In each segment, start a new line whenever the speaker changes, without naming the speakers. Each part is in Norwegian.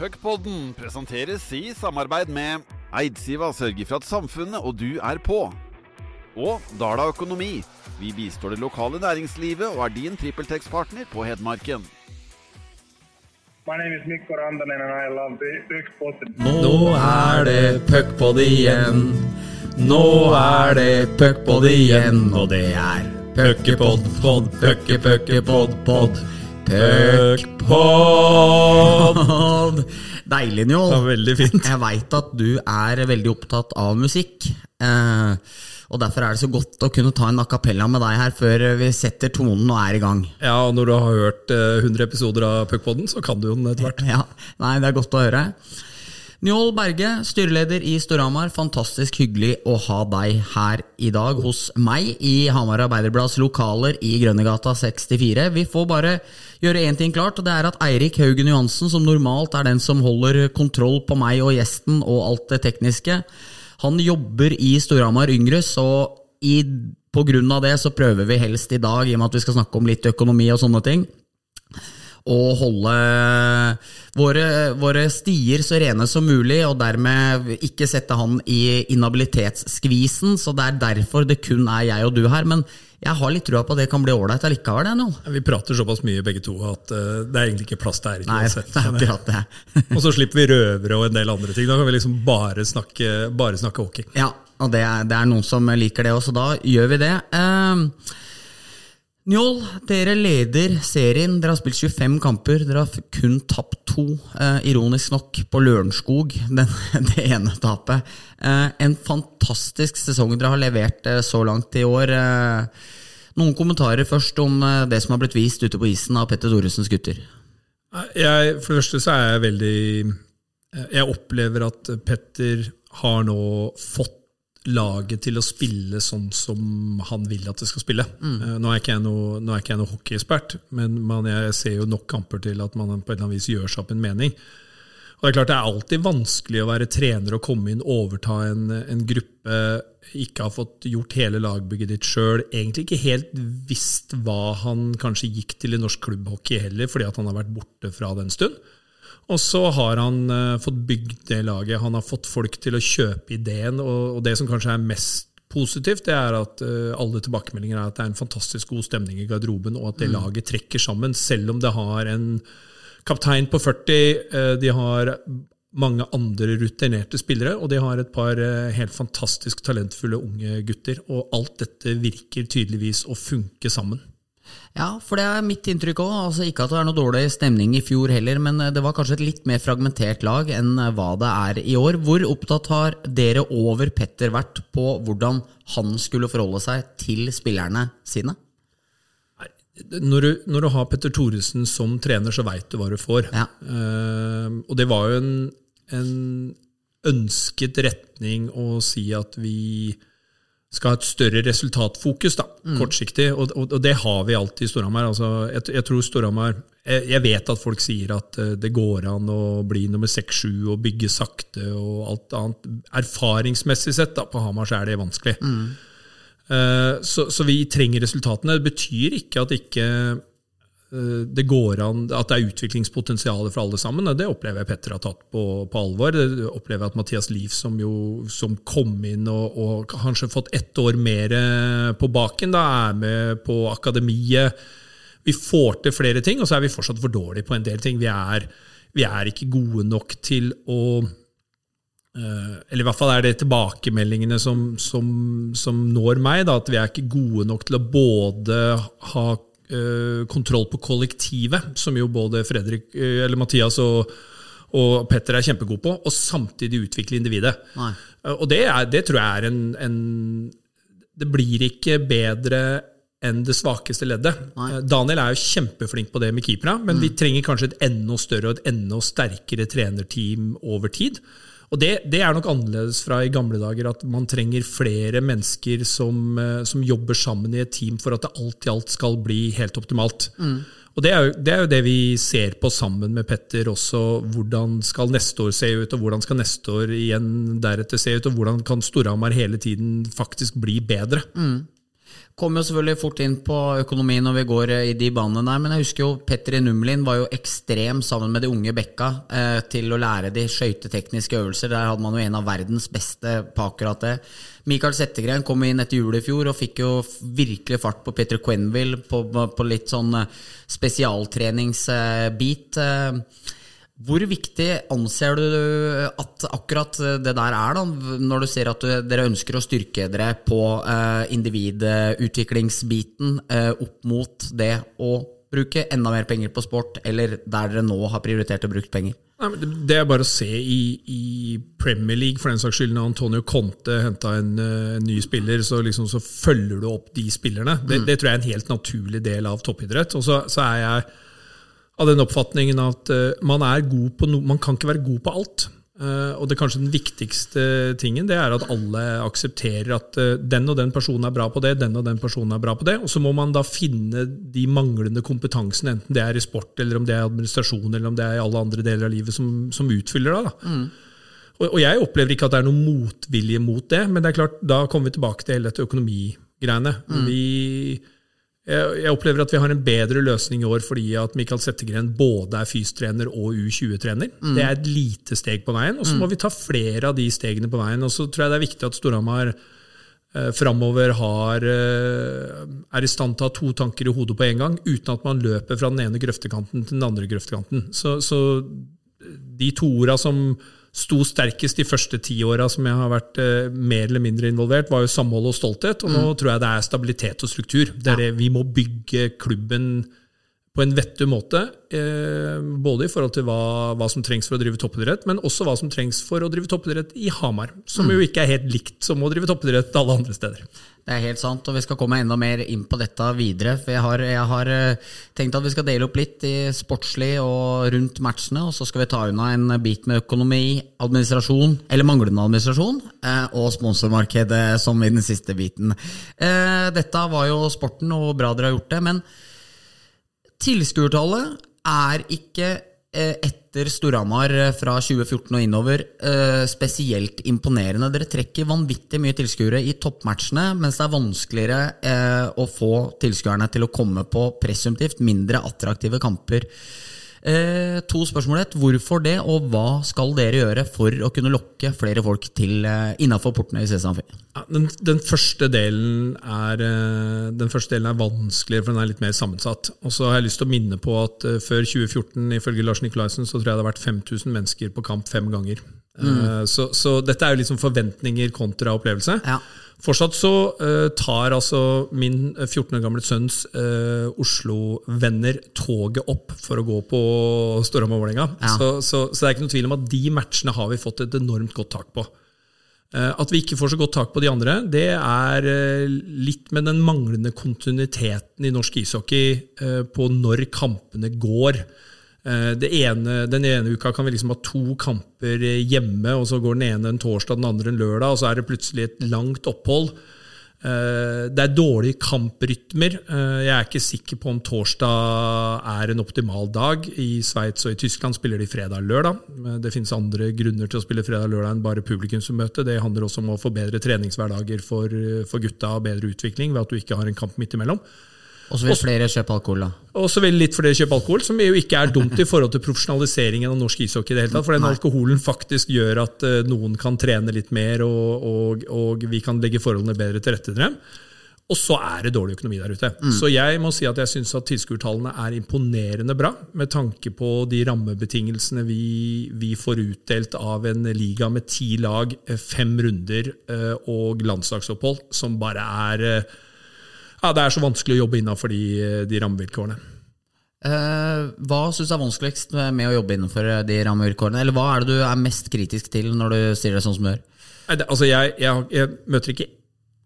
Puckpodden presenteres i samarbeid med Eidsiva sørger for at samfunnet og du er på. Og Dala Økonomi. Vi bistår det lokale næringslivet og er din TrippelTex-partner på Hedmarken.
My name is Mikko Rantanen and I love Puckpodden.
Nå er det puckpod igjen. Nå er det puckpod igjen, og det er puckepod, pod, pucke, pucke, pod, pod. Puckpod! Deilig, Njål.
Veldig fint.
Jeg veit at du er veldig opptatt av musikk. Eh, og Derfor er det så godt å kunne ta en a cappella med deg her før vi setter tonen og er i gang.
Ja, og når du har hørt eh, 100 episoder av Puckpodden, så kan du jo den etter hvert.
Ja, nei, Det er godt å høre. Njål Berge, styreleder i Storhamar. Fantastisk hyggelig å ha deg her i dag hos meg i Hamar Arbeiderblads lokaler i Grønnegata 64. Vi får bare gjøre én ting klart, og det er at Eirik Haugen Johansen, som normalt er den som holder kontroll på meg og gjesten og alt det tekniske, han jobber i Storhamar Yngre, så i, på grunn av det så prøver vi helst i dag, i og med at vi skal snakke om litt økonomi og sånne ting, å holde våre, våre stier så rene som mulig, og dermed ikke sette han i inhabilitetsskvisen. Så det er derfor det kun er jeg og du her. Men jeg har litt trua på at det kan bli ålreit allikevel. det nå.
Vi prater såpass mye begge to at uh, det er egentlig ikke plass til
ære
uansett. og så slipper vi røvere og en del andre ting. Da kan vi liksom bare snakke, bare snakke hockey.
Ja, og det er, det er noen som liker det også, da gjør vi det. Eh, Njål, dere leder serien. Dere har spilt 25 kamper. Dere har kun tapt to, eh, ironisk nok, på Lørenskog. Den, det ene tapet. Eh, en fantastisk sesong dere har levert eh, så langt i år. Eh, noen kommentarer først om eh, det som har blitt vist ute på isen av Petter Thoresens gutter.
Jeg, for det første så er jeg veldig eh, Jeg opplever at Petter har nå fått laget til å spille sånn som han vil at det skal spille. Mm. Nå er ikke jeg noe, nå ikke jeg noe hockeyekspert, men man, jeg ser jo nok kamper til at man på et eller annet vis gjør seg opp en mening. Og Det er klart det er alltid vanskelig å være trener og komme inn, overta en, en gruppe, ikke ha fått gjort hele lagbygget ditt sjøl, egentlig ikke helt visst hva han kanskje gikk til i norsk klubbhockey heller, fordi at han har vært borte fra den stund. Og så har han uh, fått bygd det laget. Han har fått folk til å kjøpe ideen. Og, og det som kanskje er mest positivt, det er at uh, alle tilbakemeldinger er at det er en fantastisk god stemning i garderoben, og at det laget trekker sammen, selv om det har en kaptein på 40. uh, de har mange andre rutinerte spillere, og de har et par eh, helt fantastisk talentfulle unge gutter. Og alt dette virker tydeligvis å funke sammen.
Ja, for det er mitt inntrykk òg. Altså, ikke at det er noe dårlig stemning i fjor heller, men eh, det var kanskje et litt mer fragmentert lag enn eh, hva det er i år. Hvor opptatt har dere over Petter vært på hvordan han skulle forholde seg til spillerne sine?
Når du, når du har Petter Thoresen som trener, så veit du hva du får.
Ja.
Uh, og det var jo en, en ønsket retning å si at vi skal ha et større resultatfokus, da, kortsiktig. Og, og, og det har vi alltid i Storhamar. Altså, jeg, jeg tror Storhamar jeg, jeg vet at folk sier at eh, det går an å bli nummer seks-sju og bygge sakte og alt annet. Erfaringsmessig sett da, på Hamar så er det vanskelig. Eh, så, så vi trenger resultatene. Det betyr ikke at ikke det går an, at det er utviklingspotensial for alle sammen. Det opplever jeg Petter har tatt på, på alvor. Det opplever jeg at Mathias Liv, som, jo, som kom inn og, og kanskje fått ett år mer eh, på baken, da er med på akademiet. Vi får til flere ting, og så er vi fortsatt for dårlige på en del ting. Vi er, vi er ikke gode nok til å Eh, eller i hvert fall er det tilbakemeldingene som, som, som når meg, da, at vi er ikke gode nok til å både ha eh, kontroll på kollektivet, som jo både Fredrik, eh, eller Mathias og, og Petter er kjempegode på, og samtidig utvikle individet.
Nei.
Eh, og det, er, det tror jeg er en, en Det blir ikke bedre enn det svakeste leddet.
Nei.
Eh, Daniel er jo kjempeflink på det med keepera men vi trenger kanskje et enda større og et enda sterkere trenerteam over tid. Og det, det er nok annerledes fra i gamle dager, at man trenger flere mennesker som, eh, som jobber sammen i et team for at det alt i alt skal bli helt optimalt. Og det er, jo, det er jo det vi ser på sammen med Petter også. Hvordan skal neste år se ut, og hvordan skal neste år igjen deretter se ut, og hvordan kan Storhamar hele tiden faktisk bli bedre?
Kommer jo selvfølgelig fort inn på økonomi når vi går eh, i de banene der, men jeg husker jo Petter Numlin var jo ekstrem sammen med de unge Bekka eh, til å lære de skøytetekniske øvelser. Der hadde man jo en av verdens beste på akkurat det. Michael Settegren kom inn etter jul i fjor og fikk jo virkelig fart på Petter Quenville på, på litt sånn eh, spesialtreningsbit. Eh, hvor viktig anser du at akkurat det der er, da, når du ser at dere ønsker å styrke dere på eh, individutviklingsbiten eh, opp mot det å bruke enda mer penger på sport, eller der dere nå har prioritert å bruke penger?
Det er bare å se i, i, Premier League, for den saks skyld, når Antonio Conte henta en, uh, ny spiller, så, liksom, så, følger du opp de spillerne. Det, mm. det, tror jeg er en helt naturlig del av toppidrett. Og så, så er jeg av den oppfatningen at uh, man, er god på no man kan ikke være god på alt. Uh, og det kanskje den viktigste tingen det er at alle aksepterer at uh, den og den personen er bra på det, den og den personen er bra på det. Og så må man da finne de manglende kompetansene, enten det er i sport, eller om det er administrasjon, eller om det er i alle andre deler av livet, som, som utfyller det. da. Mm. Og, og, jeg opplever ikke at det er noen motvilje mot det, men det er klart, da kommer vi tilbake til hele dette økonomigreiene. Mm. Vi jeg opplever at vi har en bedre løsning i år fordi at Mikael Settegren både er fystrener og U20-trener. Mm. Det er et lite steg på veien. Og så må mm. vi ta flere av de stegene på veien. Og så tror jeg det er viktig at Storhamar eh, framover har, eh, er i stand til å ha to tanker i hodet på en gang, uten at man løper fra den ene grøftekanten til den andre grøftekanten. Så, så de to orda som sto sterkest de første ti åra som jeg har vært eh, mer eller mindre involvert, var jo samhold og stolthet. Og nå mm. tror jeg det er stabilitet og struktur. Det er det, vi må bygge klubben på en vettug måte. Eh, både i forhold til hva, hva, som trengs for å drive toppidrett, men også hva som trengs for å drive toppidrett i Hamar. Som mm. jo ikke er helt likt som å drive toppidrett alle andre steder.
Det er helt sant, og vi skal komme enda mer inn på dette videre. For jeg har, jeg har, eh, tenkt at vi skal dele opp litt i sportslig og rundt matchene, og så skal vi ta unna en bit med økonomi, administrasjon, eller manglende administrasjon, eh, og sponsormarkedet som i den siste biten. Eh, dette var jo sporten, og bra dere har gjort det, men tilskuertallet er ikke etter Storhamar eh, fra 2014 og innover eh, spesielt imponerende. Dere trekker vanvittig mye tilskuere i toppmatchene, mens det er vanskeligere eh, å få tilskuerne til å komme på presumptivt mindre attraktive kamper. Eh, to spørsmål. Et. Hvorfor det, og hva skal dere gjøre for å kunne lokke flere folk til eh, innafor portene i Sesamfi?
Ja, den, den, første delen er, eh, den første delen er vanskeligere, for den er litt mer sammensatt. Og så har jeg lyst til å minne på at uh, før 2014, ifølge Lars Nikolaisen, så tror jeg det har vært 5000 mennesker på kamp fem ganger. Mm. Uh, så, så, dette er jo liksom forventninger kontra opplevelse. Ja. Fortsatt så uh, tar altså min 14 år gamle sønns uh, Oslo-venner toget opp for å gå på Storhamar-Vålerenga. Ja. Så, så, så, det er ikke noe tvil om at de matchene har vi fått et enormt godt tak på. Uh, at vi ikke får så godt tak på de andre, det er litt med den manglende kontinuiteten i norsk ishockey på når kampene går. Eh, ene, den ene uka kan vi liksom ha to kamper hjemme, og så går den ene en torsdag, den andre en lørdag, og så er det plutselig et langt opphold. Eh, det er dårlige kamprytmer. Eh, jeg er ikke sikker på om torsdag er en optimal dag. I Sveits og i Tyskland spiller de fredag og lørdag. Det finnes andre grunner til å spille fredag og lørdag enn bare publikumsmøte. Det handler også om å få bedre treningshverdager for, for gutta og bedre utvikling ved at du ikke har en kamp midt imellom.
Og så vil flere kjøpe alkohol, da.
Og så vil litt flere kjøpe alkohol, som jo ikke er dumt i forhold til profesjonaliseringen av norsk ishockey. i det hele tatt, For den alkoholen faktisk gjør at uh, noen kan trene litt mer, og, og, og, vi kan legge forholdene bedre til rette til dem. Og så er det dårlig økonomi der ute. Mm. Så jeg må si at jeg syns at tilskuertallene er imponerende bra, med tanke på de rammebetingelsene vi, vi, får utdelt av en liga med ti lag, eh, fem runder uh, og landslagsopphold, som bare er ja, det er så vanskelig å jobbe innenfor de, de rammevilkårene.
Uh, hva syns du er vanskeligst med å jobbe innenfor de rammevilkårene? Eller hva er det du er mest kritisk til når du sier det sånn som du gjør?
Altså, jeg, jeg, jeg møter ikke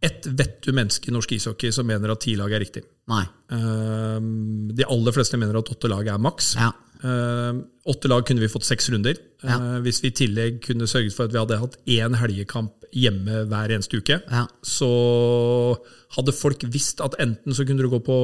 ett vettu menneske i norsk ishockey som mener at ti lag er riktig.
Nei.
Uh, de aller fleste mener at åtte lag er maks.
Ja.
Uh, åtte lag kunne vi fått seks runder. Ja. Uh, hvis vi i tillegg kunne sørget for at vi hadde hatt én helgekamp hjemme hver eneste uke,
ja.
så hadde folk visst at enten så kunne du gå på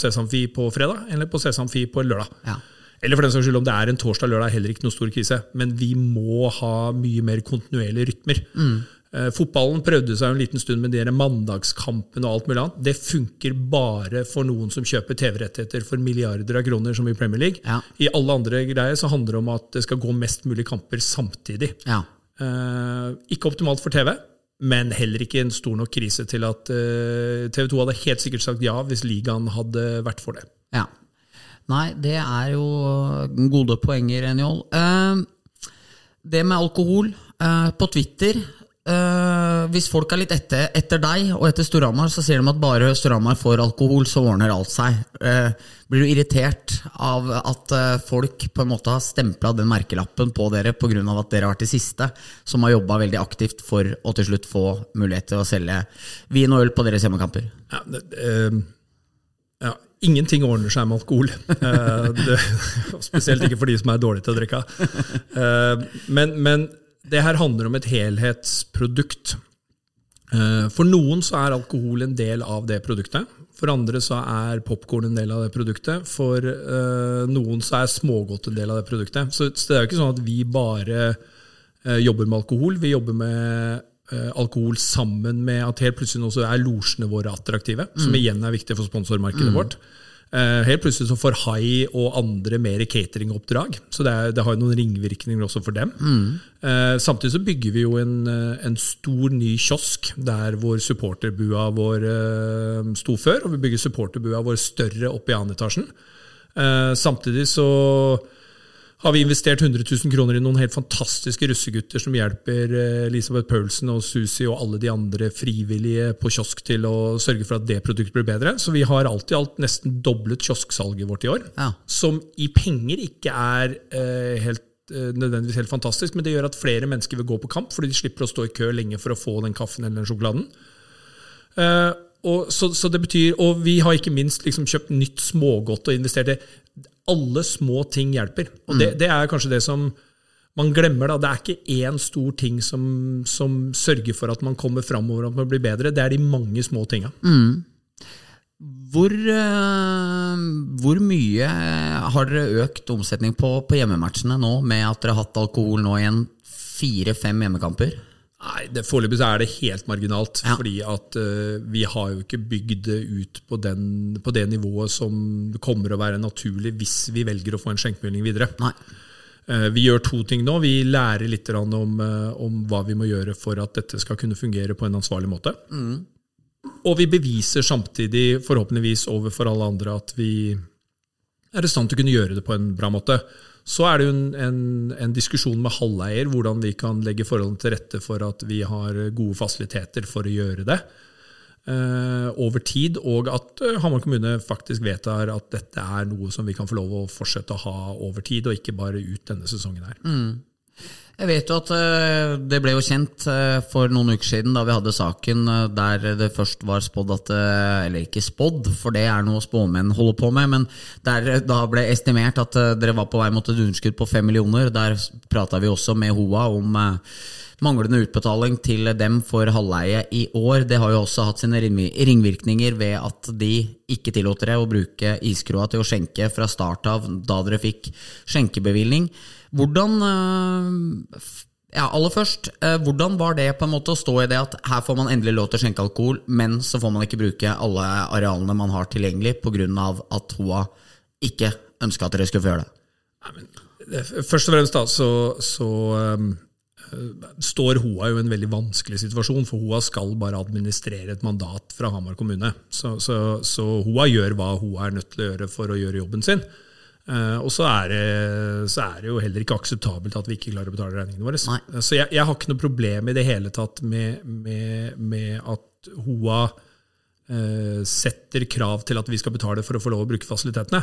Sesamfi på fredag, eller på Sesamfi på lørdag.
Ja.
Eller for den saks skyld om det er en torsdag-lørdag, heller ikke noe stor krise. Men vi må ha mye mer kontinuerlige rytmer.
Mm.
Eh, fotballen prøvde seg en liten stund med de mandagskampene og alt mulig annet. Det funker bare for noen som kjøper TV-rettigheter for milliarder av kroner, som i Premier League.
Ja.
I alle andre greier så handler det om at det skal gå mest mulig kamper samtidig.
Ja.
Eh, ikke optimalt for TV, men heller ikke en stor nok krise til at eh, TV 2 hadde helt sikkert sagt ja hvis ligaen hadde vært for det.
Ja. Nei, det er jo gode poenger, Enjol. Eh, det med alkohol eh, på Twitter eh, Hvis folk er litt etter, etter deg og etter Storhamar, så sier de at bare Storhamar får alkohol, så ordner alt seg. Uh, blir du irritert av at uh, folk på en måte har stempla den merkelappen på dere pga. at dere har vært de siste som har jobba veldig aktivt for å til slutt få mulighet til å selge vin og øl på deres hjemmekamper?
Ja, ja, ingenting ordner seg med alkohol. Det, spesielt ikke for de som er dårlige til å drikke. Men, men det her handler om et helhetsprodukt. Eh, For noen så er alkohol en del av det produktet. For andre så er popkorn en del av det produktet. For eh, noen så er smågodt en del av det produktet. Så, det er jo ikke sånn at vi bare eh, jobber med alkohol. Vi jobber med alkohol sammen med at helt plutselig nå så er losjene våre attraktive, som igjen er viktig for sponsormarkedet vårt. Eh, helt plutselig så får Hai og andre mer cateringoppdrag, så det, er, det har noen ringvirkninger også for dem. Eh, samtidig så bygger vi jo en, eh, en stor ny kiosk der hvor supporterbua vår sto før, og vi bygger supporterbua vår større opp i annen etasjen. Samtidig så har vi investert 100 000 kroner i noen helt fantastiske russegutter som hjelper eh, Elisabeth Paulsen og Susi og alle de andre frivillige på kiosk til å sørge for at det produktet blir bedre. Så vi har alt i alt nesten doblet kiosksalget vårt i år.
Ja.
Som i penger ikke er eh, helt eh, nødvendigvis helt fantastisk, men det gjør at flere mennesker vil gå på kamp, fordi de slipper å stå i kø lenge for å få den kaffen eller den sjokoladen. Eh, og, så, så det betyr, og vi har ikke minst liksom kjøpt nytt smågodt og investert i Alle små ting hjelper. Og det, det er kanskje det som man glemmer. da, Det er ikke én stor ting som, som sørger for at man kommer framover og at man blir bedre. Det er de mange små tinga.
Hvor, eh, hvor mye har dere økt omsetning på, på hjemmematchene nå, med at dere har hatt alkohol nå i en fire-fem hjemmekamper?
Nei, det Foreløpig er det helt marginalt.
Ja.
fordi at uh, vi har jo ikke bygd det ut på, den, på det nivået som kommer å være naturlig hvis vi velger å få en skjenkebevilgning videre. Eh, Vi gjør to ting nå. Vi lærer litt om, uh, om hva vi må gjøre for at dette skal kunne fungere på en ansvarlig måte. Og vi beviser samtidig, forhåpentligvis overfor alle andre, at vi er i stand til å kunne gjøre det på en bra måte. Så er det jo en, en, en diskusjon med halveier hvordan vi kan legge forholdene til rette for at vi har gode fasiliteter for å gjøre det eh, over tid, og at eh, Hamar kommune faktisk vedtar at dette er noe som vi kan få lov å fortsette å ha over tid, og ikke bare ut denne sesongen her.
Jeg vet jo at eh, det ble jo kjent eh, for noen uker siden da vi hadde saken eh, der det først var spådd at Eller ikke spådd, for det er noe spåmenn holder på med, men der da ble estimert at dere var på vei mot et underskudd på fem millioner. Der prata vi også med HOA om manglende utbetaling til dem for halvleie i år. Det har jo også hatt sine ringvirkninger ved at de ikke tillot dere å bruke iskroa til å skjenke fra start av da dere fikk skjenkebevilgning. Hvordan eh, ja, aller først, eh, hvordan var det på en måte å stå i det at her får man endelig lov til å skjenke alkohol, men så får man ikke bruke alle arealene man har tilgjengelig pga. at HOA ikke ønska at dere skulle få gjøre det?
Først og fremst da, så, så eh, står HOA jo i en veldig vanskelig situasjon, for HOA skal bare administrere et mandat fra Hamar kommune. Så, så, så HOA gjør hva HOA er nødt til å gjøre for å gjøre jobben sin. Uh, og så er, det, så er det jo heller ikke akseptabelt at vi ikke klarer å betale regningene våre.
Nei.
Så jeg, jeg har ikke noe problem i det hele tatt med, med, med at HOA uh, setter krav til at vi skal betale for å få lov å bruke fasilitetene.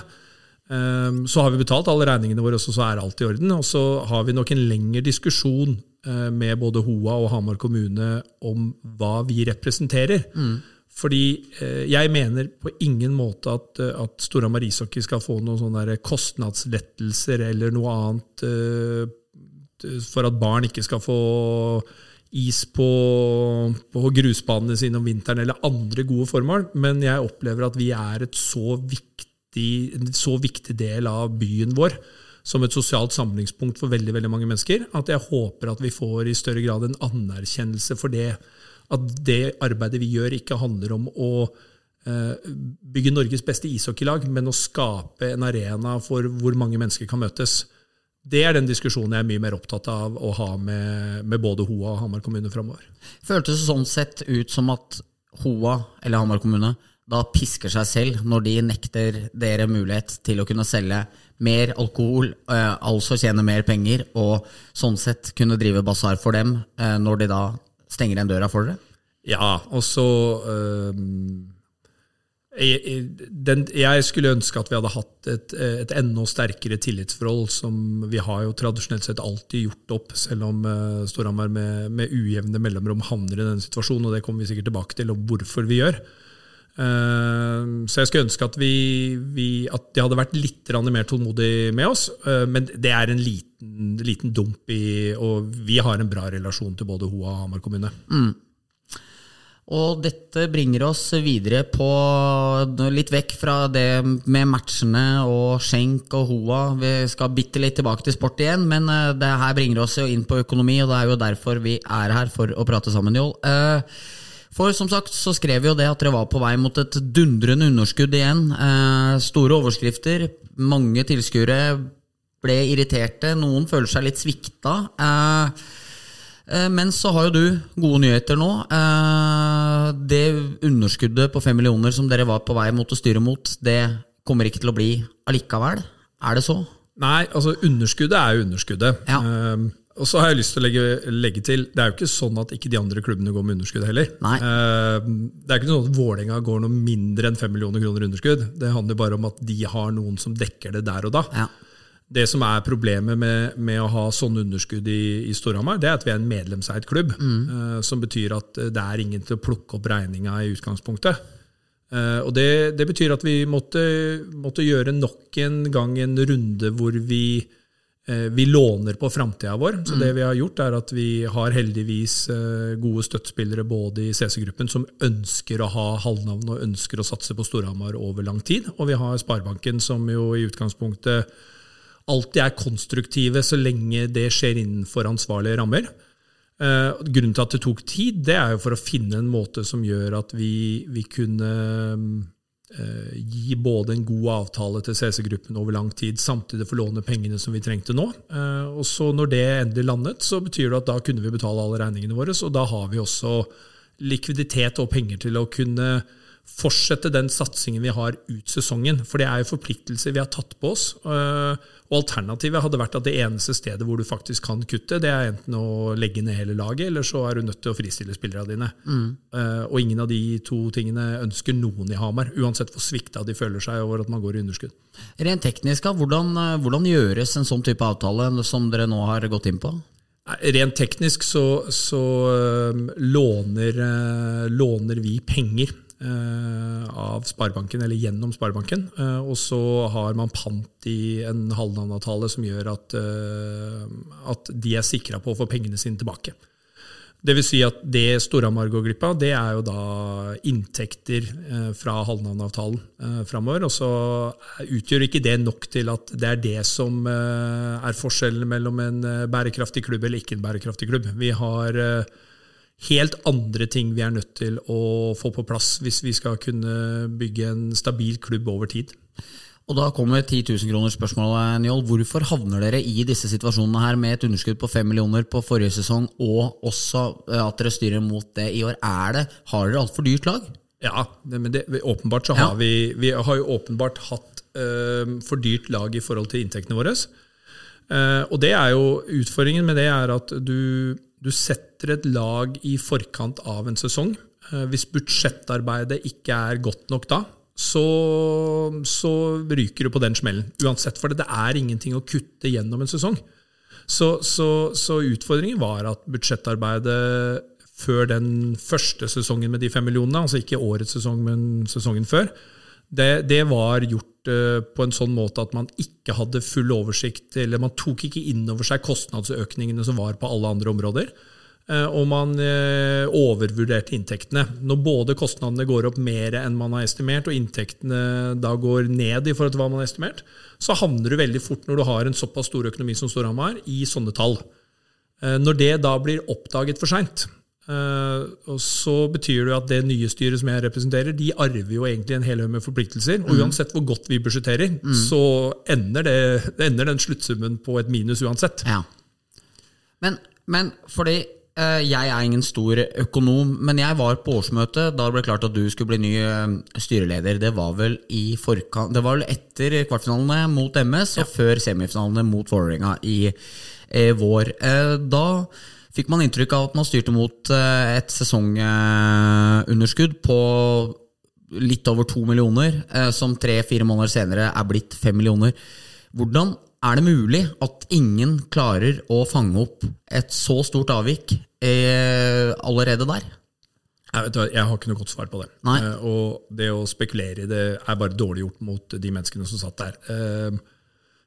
Um, Så har vi betalt alle regningene våre, og så er alt i orden. Og så har vi nok en lengre diskusjon eh, med både HOA og Hamar kommune om hva vi representerer. Fordi eh, jeg mener på ingen måte at, eh, at Storhamar ishockey skal få noen sånne kostnadslettelser eller noe annet for at barn ikke skal få is på, på grusbanene sine om vinteren, eller andre gode formål. Men jeg opplever at vi er et så viktig, en så viktig del av byen vår. som et sosialt samlingspunkt for veldig veldig mange mennesker. At jeg håper at vi får i større grad en anerkjennelse for det. At det arbeidet vi gjør, ikke handler om å eh, bygge Norges beste ishockeylag, men å skape en arena for hvor mange mennesker kan møtes. Det er den diskusjonen jeg er mye mer opptatt av å ha med, med både Hoa og Hamar kommune framover.
Føltes det sånn sett ut som at Hoa, eller Hamar kommune, da pisker seg selv når de nekter dere mulighet til å kunne selge mer alkohol, eh, altså tjene mer penger, og sånn sett kunne drive basar for dem eh, når de da stenger igjen døra for dere?
Ja, og så øh, jeg, jeg, skulle ønske at vi hadde hatt et, et enda sterkere tillitsforhold. som Vi har jo tradisjonelt sett alltid gjort opp, selv om uh, Storhamar med, med, ujevne mellomrom havner i denne situasjonen. og Det kommer vi sikkert tilbake til, og hvorfor vi gjør. Eh, så jeg skulle ønske at, vi, vi, at de hadde vært litt mer tålmodige med oss. Eh, men det er en liten, liten, dump i Og vi har en bra relasjon til både Hoa og Hamar kommune. Mm.
Og dette bringer oss videre på litt vekk fra det med matchene og Schenk og Hoa. Vi skal bitte litt tilbake til sport igjen, men eh, det her bringer oss jo inn på økonomi, og det er jo derfor vi er her for å prate sammen, Joll. Uh, for som sagt så skrev vi jo det at dere var på vei mot et dundrende underskudd igjen. Eh, store overskrifter, mange tilskuere ble irriterte, noen føler seg litt svikta. Eh, eh, men så har jo du gode nyheter nå. Eh, det underskuddet på fem millioner som dere var på vei mot å styre mot, det kommer ikke til å bli allikevel. Er det så?
Nei, altså underskuddet er jo underskuddet. Ja. Eh, og så har jeg lyst til å legge, legge, til Det er jo ikke sånn at ikke de andre klubbene går med underskudd heller.
Nei.
Eh, det er ikke sånn at Vålerenga går noe mindre enn 5 millioner kroner underskudd. Det handler bare om at de har noen som dekker det der og da.
Ja.
Det som er problemet med, med å ha sånne underskudd i, i Storhamar, det er at vi er en medlemseid klubb. Mm. Uh, som betyr at det er ingen til å plukke opp regninga i utgangspunktet. Uh, og det, det, betyr at vi måtte, måtte, gjøre nok en gang en runde hvor vi Eh, vi låner på framtida vår. Så det mm. vi har gjort, er at vi har heldigvis eh, gode støttespillere både i CC-gruppen som ønsker å ha halvnavn og ønsker å satse på Storhamar over lang tid. Og vi har Sparebanken som jo i utgangspunktet alltid er konstruktive så lenge det skjer innenfor ansvarlige rammer. Eh, grunnen til at det tok tid, det er jo for å finne en måte som gjør at vi, vi kunne Eh, gi både en god avtale til CC-gruppen over lang tid, samtidig få låne pengene som vi trengte nå. Eh, og så Når det endelig landet, så betyr det at da kunne vi betale alle regningene våre. Og da har vi også likviditet og penger til å kunne fortsette den satsingen vi har ut sesongen. For det er jo forpliktelser vi har tatt på oss. Eh, og Alternativet hadde vært at det eneste stedet hvor du faktisk kan kutte, det er enten å legge ned hele laget, eller så er du nødt til å fristille spillerne dine. Mm. Uh, og ingen av de to tingene ønsker noen i Hamar, uansett hvor svikta de føler seg over at man går i underskudd.
Rent teknisk, hvordan, eh, hvordan gjøres en sånn type avtale som dere nå har gått inn på?
Rent teknisk så, så låner, låner, vi penger Eh, av Sparebanken, eller gjennom Sparebanken. Eh, og så har man pant i en halvnavnavtale som gjør at, eh, at de er sikra på å få pengene sine tilbake. Det vil si at det Storhamar går glipp av, det er jo da inntekter fra halvnavnavtalen eh, framover. Og så utgjør ikke det nok til at det er det som er forskjellen mellom en bærekraftig klubb eller ikke en bærekraftig klubb. Vi har helt andre ting vi er nødt til å få på plass hvis vi skal kunne bygge en stabil klubb over tid.
Og Da kommer 10 000 kroner spørsmålet, Njål. Hvorfor havner dere i disse situasjonene her med et underskudd på 5 millioner på forrige sesong, og også eh, at dere styrer mot det i år? Er det, Har dere altfor dyrt lag?
Ja, men det, åpenbart så har ja. vi Vi har jo åpenbart hatt øh, for dyrt lag i forhold til inntektene våre. Uh, og det er jo utfordringen med det er at du du setter et lag i forkant av en sesong. Eh, hvis budsjettarbeidet ikke er godt nok da, så, så ryker du på den smellen. Uansett, for det er ingenting å kutte gjennom en sesong. Så, så, så utfordringen var at budsjettarbeidet før den første sesongen med de fem millionene, altså ikke årets sesong, men sesongen før, det, det, var gjort uh, på en sånn måte at man ikke hadde full oversikt, eller man tok ikke inn over seg kostnadsøkningene som var på alle andre områder. Eh, og man eh, overvurderte inntektene. Når både kostnadene går opp mer enn man har estimert, og inntektene da går ned i forhold til hva man har estimert, så havner du veldig fort, når du har en såpass stor økonomi som Storhamar, i sånne tall. Eh, Når det da blir oppdaget for seint, så betyr det at det nye styret som jeg representerer, de arver jo egentlig en hel haug med forpliktelser. Og uansett hvor godt vi budsjetterer, så ender, det, ender den sluttsummen på et minus uansett.
Ja. Men, men fordi jeg er ingen stor økonom, men jeg var på årsmøtet da det ble klart at du skulle bli ny eh, styreleder. Det var vel i forkant Det var vel etter kvartfinalene mot MS og før semifinalene mot Vålerenga i eh, vår. Eh, da fikk man inntrykk av at man styrte mot eh, et sesongunderskudd på litt over to millioner, eh, som tre-fire måneder senere er blitt fem millioner. Hvordan er det mulig at ingen klarer å fange opp et så stort avvik eh, allerede der?
Jeg, vet, jeg har ikke noe godt svar på det.
Nei.
Eh, og det å spekulere i det er bare dårlig gjort mot de menneskene som satt der. Eh,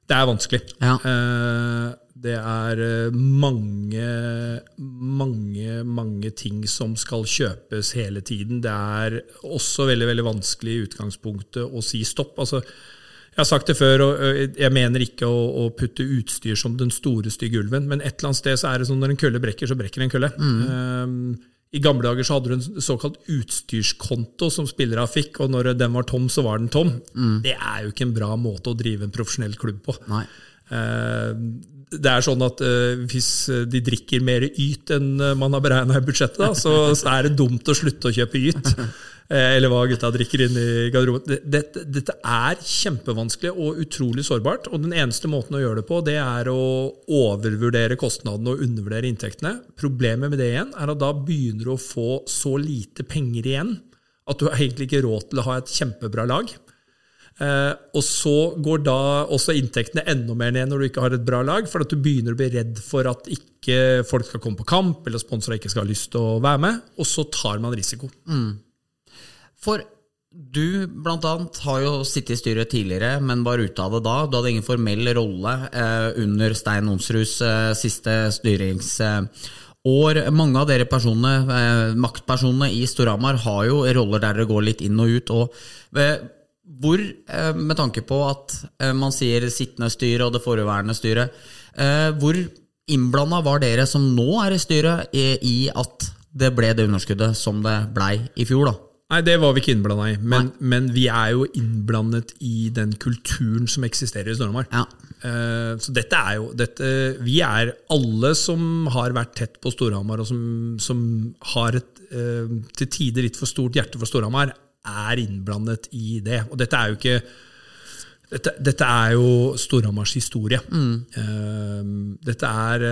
det er vanskelig.
Ja.
Eh, det er mange, mange, mange ting som skal kjøpes hele tiden. Det er også veldig veldig vanskelig i utgangspunktet å si stopp. Altså, jeg har sagt det før, og jeg mener ikke å, å putte utstyr som den store, stygge ulven, men et eller annet sted så er det sånn når en kølle brekker, så brekker en kølle. Um, I gamle dager så hadde du en såkalt utstyrskonto som spillere fikk, og når den var tom, så var den tom. Det er jo ikke en bra måte å drive en profesjonell klubb på.
Nei.
Eh, Det er sånn at hvis de drikker mer yt enn man har beregna i budsjettet, da, så, så er det dumt å slutte å kjøpe yt. Eh, Eller hva gutta drikker inn i garderoben. Dette, dette er kjempevanskelig og utrolig sårbart. Og den eneste måten å gjøre det på, det er å overvurdere kostnadene og undervurdere inntektene. Problemet med det igjen er at da begynner du å få så lite penger igjen at du egentlig ikke råd til å ha et kjempebra lag. Uh, og så går da også inntektene enda mer ned når du ikke har et bra lag, for at du begynner å bli redd for at ikke folk skal komme på kamp, eller sponsorer ikke skal ha lyst til å være med, og så tar man risiko.
For du blant annet har jo sittet i styret tidligere, men var ute av det da. Du hadde ingen formell rolle eh, under Stein Onsruds eh, siste styringsår. Mange av dere personene, eh, maktpersonene i Storhamar har jo roller der dere går litt inn og ut. Og, eh, hvor, eh, med tanke på at eh, man sier sittende styre og det forhenværende styret, eh, hvor innblanda var dere som nå er i styret, i at det ble det underskuddet som det blei i fjor, da?
Nei, det var vi ikke innblanda i, men, men vi er jo innblandet i den kulturen som eksisterer i Storhamar.
Ja.
Eh, Så dette er jo dette, Vi er alle som har vært tett på Storhamar, og som, som har et eh, til tider litt for stort hjerte for Storhamar, er innblandet i det. Og dette er jo ikke dette, dette er jo Storhamars historie. Eh, dette er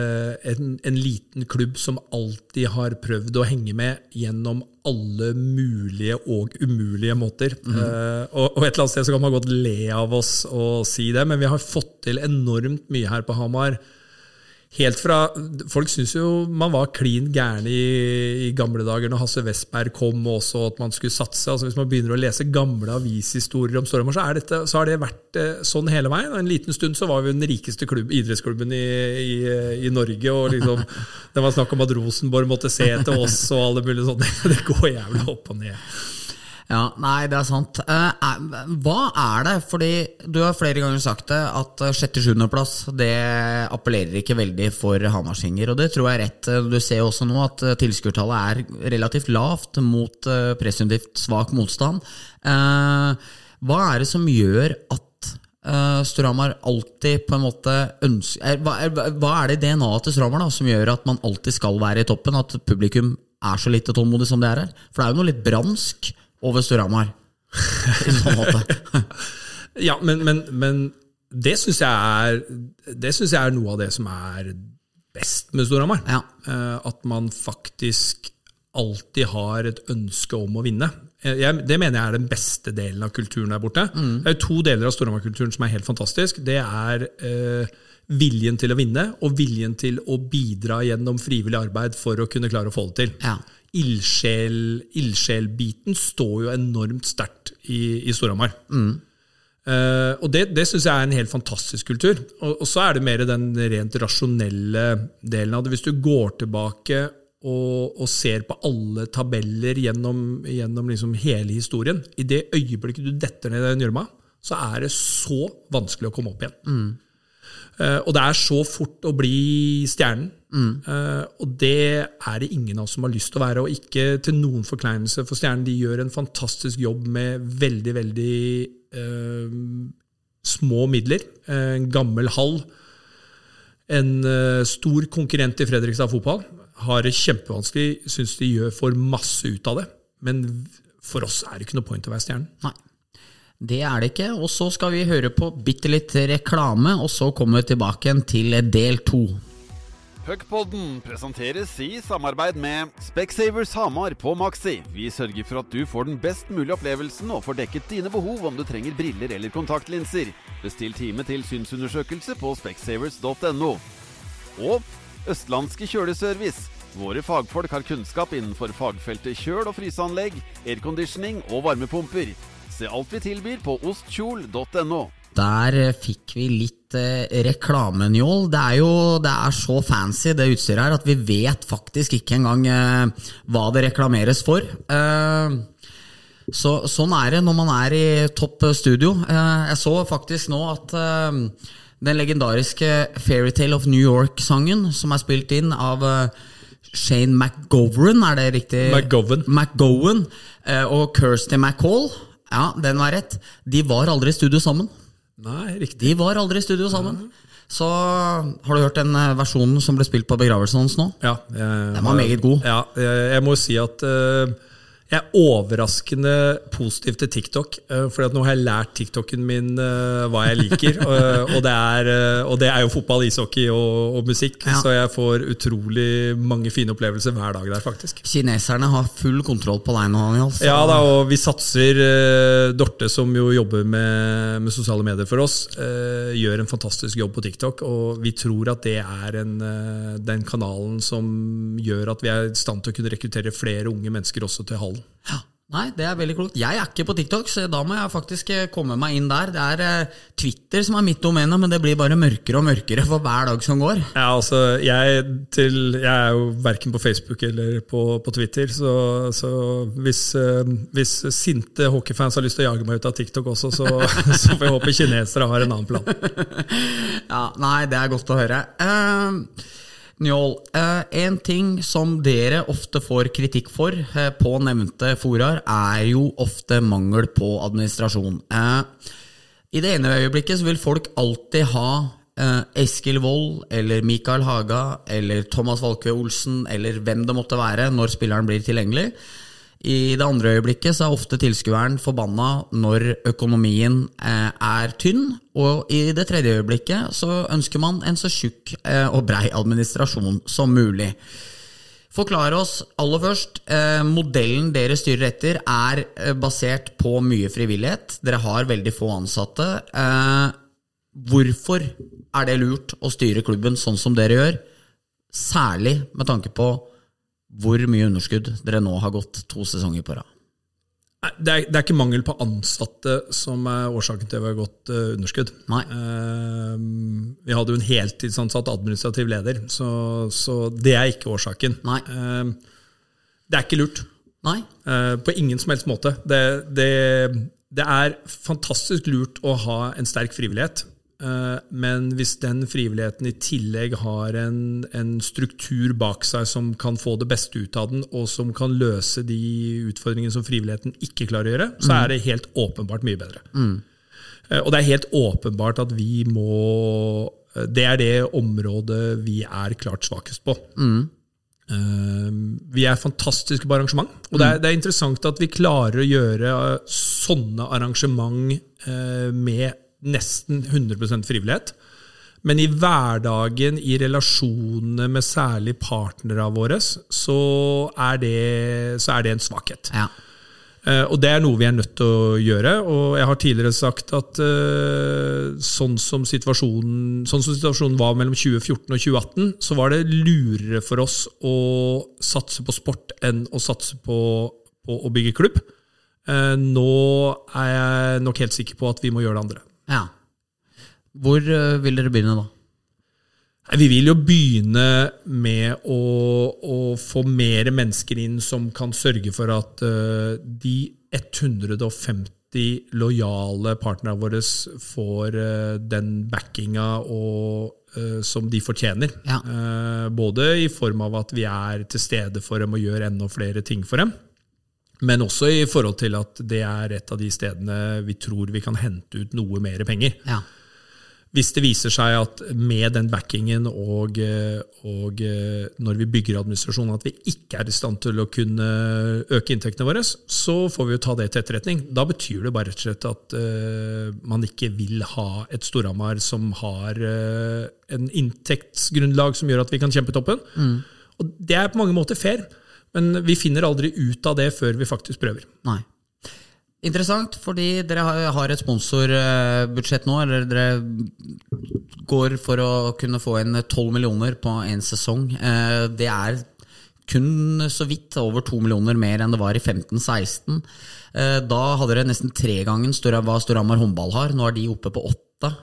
en, en liten klubb som alltid har prøvd å henge med gjennom alle mulige og umulige måter. Eh, og, og et eller annet sted så kan man godt le av oss og si det, men vi har fått til enormt mye her på Hamar. Helt fra, Folk syns jo man var klin gæren i, i gamle dager når Hasse Westberg kom, og også at man skulle satse. altså Hvis man begynner å lese gamle avishistorier om Storhamar, så, så har det vært eh, sånn hele veien. En liten stund så var vi den rikeste klubb, idrettsklubben i, i, i Norge. og liksom, Det var snakk om at Rosenborg måtte se etter oss og alle mulige sånne. Det går jævlig opp og ned.
Ja, nei, det er sant. Eh, er- hva er det? Fordi du har flere ganger sagt det, at sjette-sjuendeplass det appellerer ikke veldig for Hamarsinger, og det tror jeg er rett. Du ser jo også nå at eh, tilskuertallet er relativt lavt mot eh, presumptivt svak motstand. Eh, Hva er det som gjør at uh, Storhamar alltid på en måte ønsker er, hva, hva er det i DNA-et til Storhamar som gjør at man alltid skal være i toppen? At publikum er så lite tålmodig som det er her? For det er jo noe litt bransk over Storhamar. I sånn måte.
Ja, men, men, men det syns jeg, jeg er noe av det som er best med Storhamar.
Ja.
Eh, At man faktisk alltid har et ønske om å vinne. Eh, Jeg, det mener jeg er den beste delen av kulturen der borte. Det er jo to deler av Storhamar-kulturen som er helt fantastisk. Det er eh, viljen til å vinne, og viljen til å bidra gjennom frivillig arbeid for å kunne klare å få det til.
Ja.
Ildsjel- Ildsjelbiten står jo enormt sterkt i, i Storhamar. Eh, og det, det syns jeg er en helt fantastisk kultur. Og, og så er det mer den rent rasjonelle delen av det. Hvis du går tilbake og, og ser på alle tabeller gjennom, gjennom liksom hele historien, i det øyeblikket du detter ned i den gjørma, så er det så vanskelig å komme opp igjen. Eh, og det er så fort å bli stjernen. Mm. og det er det ingen av oss som har lyst til å være. Og ikke til noen forkleinelse for stjernen. De gjør en fantastisk jobb med veldig, veldig eh, små midler. Eh, En gammel hall. En eh, stor konkurrent i Fredrikstad fotball. Har det kjempevanskelig, syns de gjør for masse ut av det. Men for oss er det ikke noe point å være stjernen.
Nei. Det er det ikke. Og så skal vi høre på bitte litt reklame, og så kommer vi tilbake igjen til del to.
Puckpodden presenteres i samarbeid med Specsavers Hamar på Maxi. Vi sørger for at du får den best mulige opplevelsen og får dekket dine behov om du trenger briller eller kontaktlinser. Bestill time til synsundersøkelse på specsavers.no. Og Østlandske kjøleservice. Våre fagfolk har kunnskap innenfor fagfeltet kjøl- og fryseanlegg, airconditioning og varmepumper. Se alt vi tilbyr på ostkjol.no.
Der eh, fikk vi litt eh, reklamenjål. Det er jo det er så fancy, det utstyret her, at vi vet faktisk ikke engang eh, hva det reklameres for. Eh, så, sånn er det når man er i topp studio. Eh, jeg så faktisk nå at eh, den legendariske Fairytale of New York-sangen, som er spilt inn av eh, Shane McGovern, er det riktig?
McGowan.
McGowan eh, og Kirsty McCall. Ja, den var rett. De var aldri i studio sammen.
Nei, riktig.
De var aldri i studio sammen. Så har du hørt den eh, versjonen som ble spilt på begravelsen hans nå?
Ja, jeg,
Den var meget god.
Ja, jeg, jeg må si at eh, jeg er overraskende positiv til TikTok. Uh, for nå har jeg lært TikToken min eh, hva jeg liker. og, det er, eh, og det er jo fotball, ishockey og, og musikk.
Ja.
Så jeg får utrolig mange fine opplevelser hver dag der, faktisk.
Kineserne har full kontroll på deg nå, Daniel.
Ja da, og vi satser. eh, Dorte, som jo jobber med, med sosiale medier for oss, eh, gjør en fantastisk jobb på TikTok. Og vi tror at det er en, eh, den kanalen som gjør at vi er i stand til å kunne rekruttere flere unge mennesker også til hallen.
Ja. Nei, det er veldig klokt. Jeg er ikke på TikTok, så da må jeg faktisk eh, komme meg inn der. Det er eh, Twitter som er mitt domene, men det blir bare mørkere og mørkere for hver dag som går.
Ja, altså, jeg, til, jeg er jo verken på Facebook eller på, på Twitter, så, så hvis, eh, hvis sinte hockeyfans har lyst til å jage meg ut av TikTok også, så, så får jeg håpe kinesere har en annen plan.
Ja, Nei, det er godt å høre. Uh, Njål, eh, en ting som dere ofte får kritikk for eh, på nevnte foraer, er jo ofte mangel på administrasjon. Eh, I det ene øyeblikket så vil folk alltid ha Eskil Wold eller Mikael Haga eller Thomas Valkve Olsen eller hvem det måtte være når spilleren blir tilgjengelig. I det andre øyeblikket så er ofte tilskueren forbanna når økonomien eh, er tynn, og i det tredje øyeblikket så ønsker man en så tjukk eh, og brei administrasjon som mulig. Forklar oss aller først. Eh, modellen dere styrer etter, er eh, basert på mye frivillighet. Dere har veldig få ansatte. Eh, hvorfor er det lurt å styre klubben sånn som dere gjør? Særlig med tanke på hvor mye underskudd dere nå har gått to sesonger på rad.
Det er, det er ikke mangel på ansatte som er årsaken til at vi har gått uh, underskudd.
Nei.
Uh, vi hadde jo en heltidsansatt administrativ leder, så, så det er ikke årsaken.
Nei.
Uh, det er ikke lurt.
Nei?
Eh, på ingen som helst måte. Det, det, det er fantastisk lurt å ha en sterk frivillighet. Eh, Men hvis den frivilligheten i tillegg har en, en struktur bak seg som kan få det beste ut av den, og som kan løse de utfordringene som frivilligheten ikke klarer å gjøre, så er det helt åpenbart mye bedre. Mm. Og det er helt åpenbart at vi må eh, Det er det området vi er klart svakest på. Mm. Vi er fantastiske på arrangement, og det er, det er interessant at vi klarer å gjøre eh, sånne arrangement eh, med nesten 100% frivillighet. Men i hverdagen, i relasjonene med særlig partnere våre, så er det, så er det en svakhet.
Ja.
Uh, Og det er noe vi er nødt til å gjøre. Og jeg har tidligere sagt at uh, sånn, som sånn som situasjonen var mellom 2014 og 2018, så var det lurere for oss å satse på sport enn å satse på, på å bygge klubb. Uh, Nå er jeg nok helt sikker på at vi må gjøre det andre.
Ja. Hvor eh, vil dere begynne, da?
Vi vil jo begynne med å, å få mer mennesker inn som kan sørge for at uh, de 150 lojale partnerne våre får uh, den backinga og, som de fortjener.
Ja.
Både i form av at vi er til stede for dem og gjør enda flere ting for dem. Men også i forhold til at det er et av de stedene vi tror vi kan hente ut noe mer penger.
Ja.
Hvis det viser seg at med den backingen og, og når vi bygger administrasjonen at vi ikke er i stand til å kunne øke inntektene våre, så får vi jo ta det til etterretning. Da betyr det bare rett og slett at uh, man ikke vil ha et Storhamar som har uh, en inntektsgrunnlag som gjør at vi kan kjempe toppen. Og det er på mange måter fair, men vi finner aldri ut av det før vi faktisk prøver.
Nei. Interessant, fordi dere har- et sponsorbudsjett nå, eller dere går for å kunne få inn 12 millioner på én sesong. Eh, Det er kun så vidt over to millioner mer enn det var i 15-16. Eh, Da hadde dere nesten tre ganger hva Storhamar håndball har. Nå er de oppe på åtte.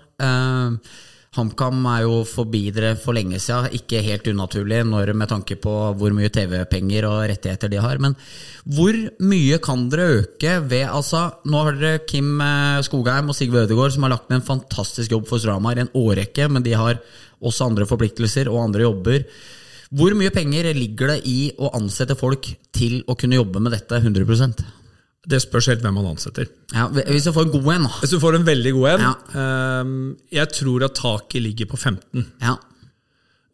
HamKam er jo forbi dere for lenge siden. Ikke helt unaturlig når, med tanke på hvor mye TV-penger og rettigheter de har. Men hvor mye kan dere øke ved altså, Nå har dere Kim eh, Skogheim og Sigve Ødegaard som har lagt ned en fantastisk jobb for Storhamar i en årrekke, men de har også andre forpliktelser og andre jobber. Hvor mye penger ligger det i å ansette folk til å kunne jobbe med dette 100
Det spørs helt hvem man ansetter.
ja, Hvis du får en god en, da.
Hvis du får en veldig god en
Ja.
ehm, Jeg tror at taket ligger på 15.
Ja,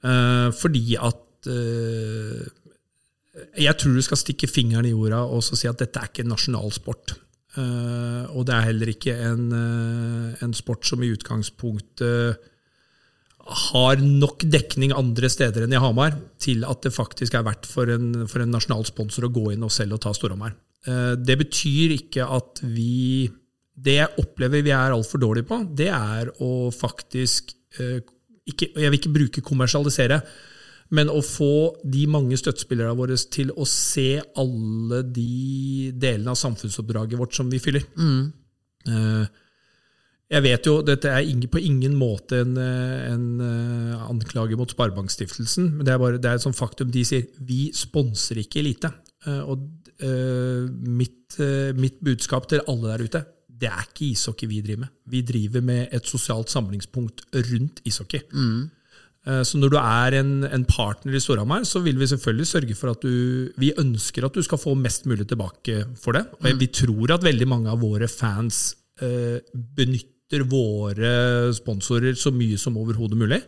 Eh, fordi at eh, Jeg tror du skal stikke fingeren i jorda og så si at dette er ikke en nasjonal sport. Eh, og det er heller ikke en, en sport som i utgangspunktet har nok dekning andre steder enn i Hamar til at det faktisk er verdt for en, for en nasjonal sponsor å gå inn og selv og ta Storhamar. Eh, Det betyr ikke at vi Det jeg opplever vi er altfor dårlige på, det er å faktisk eh, ikke, Jeg vil ikke bruke kommersialisere, men å få de mange støttespillerne våre til å se alle de delene av samfunnsoppdraget vårt som vi fyller. Mm. Jeg vet jo, Dette er på ingen måte en, eh, en eh, anklage mot Sparebankstiftelsen, men det er bare det er et sånt faktum. De sier vi sponser ikke elite. Eh, Og eh, mitt, eh, mitt budskap til alle der ute det er ikke ishockey vi driver med. Vi driver med et sosialt samlingspunkt rundt ishockey. Mm. Så når du er en, en partner i Storhamar, så vil vi selvfølgelig sørge for at du Vi ønsker at du skal få mest mulig tilbake for det. Og vi tror at veldig mange av våre fans eh, benytter våre sponsorer så mye som overhodet mulig.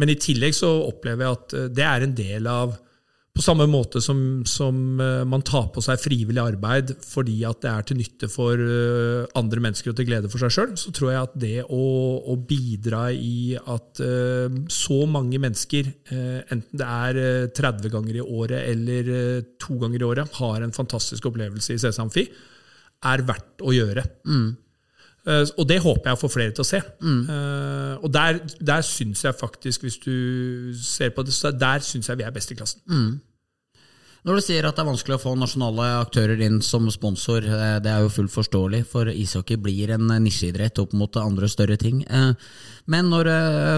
Men i tillegg så opplever jeg at det er en del av På samme måte som, som eh, man tar på seg frivillig arbeid fordi at det er til nytte for eh, andre mennesker og til glede for seg sjøl, så tror jeg at det å, å bidra i at eh, så mange mennesker, enten det er eh, 30 ganger i året eller to ganger i året, har en fantastisk opplevelse i CSAMFI, er verdt å gjøre. Eh, Og det håper jeg å få flere til å se. Eh, og der, der syns jeg faktisk, hvis du ser på det, så der syns jeg vi er best i klassen.
Når du sier at det er vanskelig å få nasjonale aktører inn som sponsor, eh, det er jo fullt forståelig, for ishockey blir en nisjeidrett opp mot andre større ting. Men når,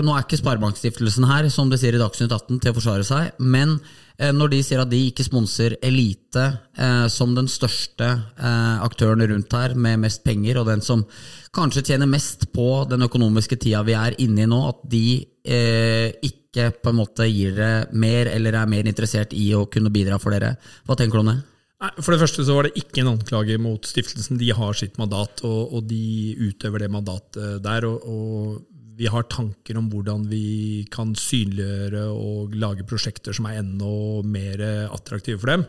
nå er ikke Sparebankstiftelsen her, som de sier i Dagsnytt 18, til å forsvare seg, men når de sier at de ikke sponser Elite eh, som den største eh, aktøren rundt her, med mest penger, og den som kanskje tjener mest på den økonomiske tida vi er inne i nå, at de eh, ikke på en måte gir dere mer, eller er mer interessert i å kunne bidra for dere. Hva tenker du om det?
For det første så var det ikke en anklage mot stiftelsen. De har sitt mandat, og, og de utøver det mandatet der. Og, og vi har tanker om hvordan vi kan synliggjøre og lage prosjekter som er enda mer attraktive for dem.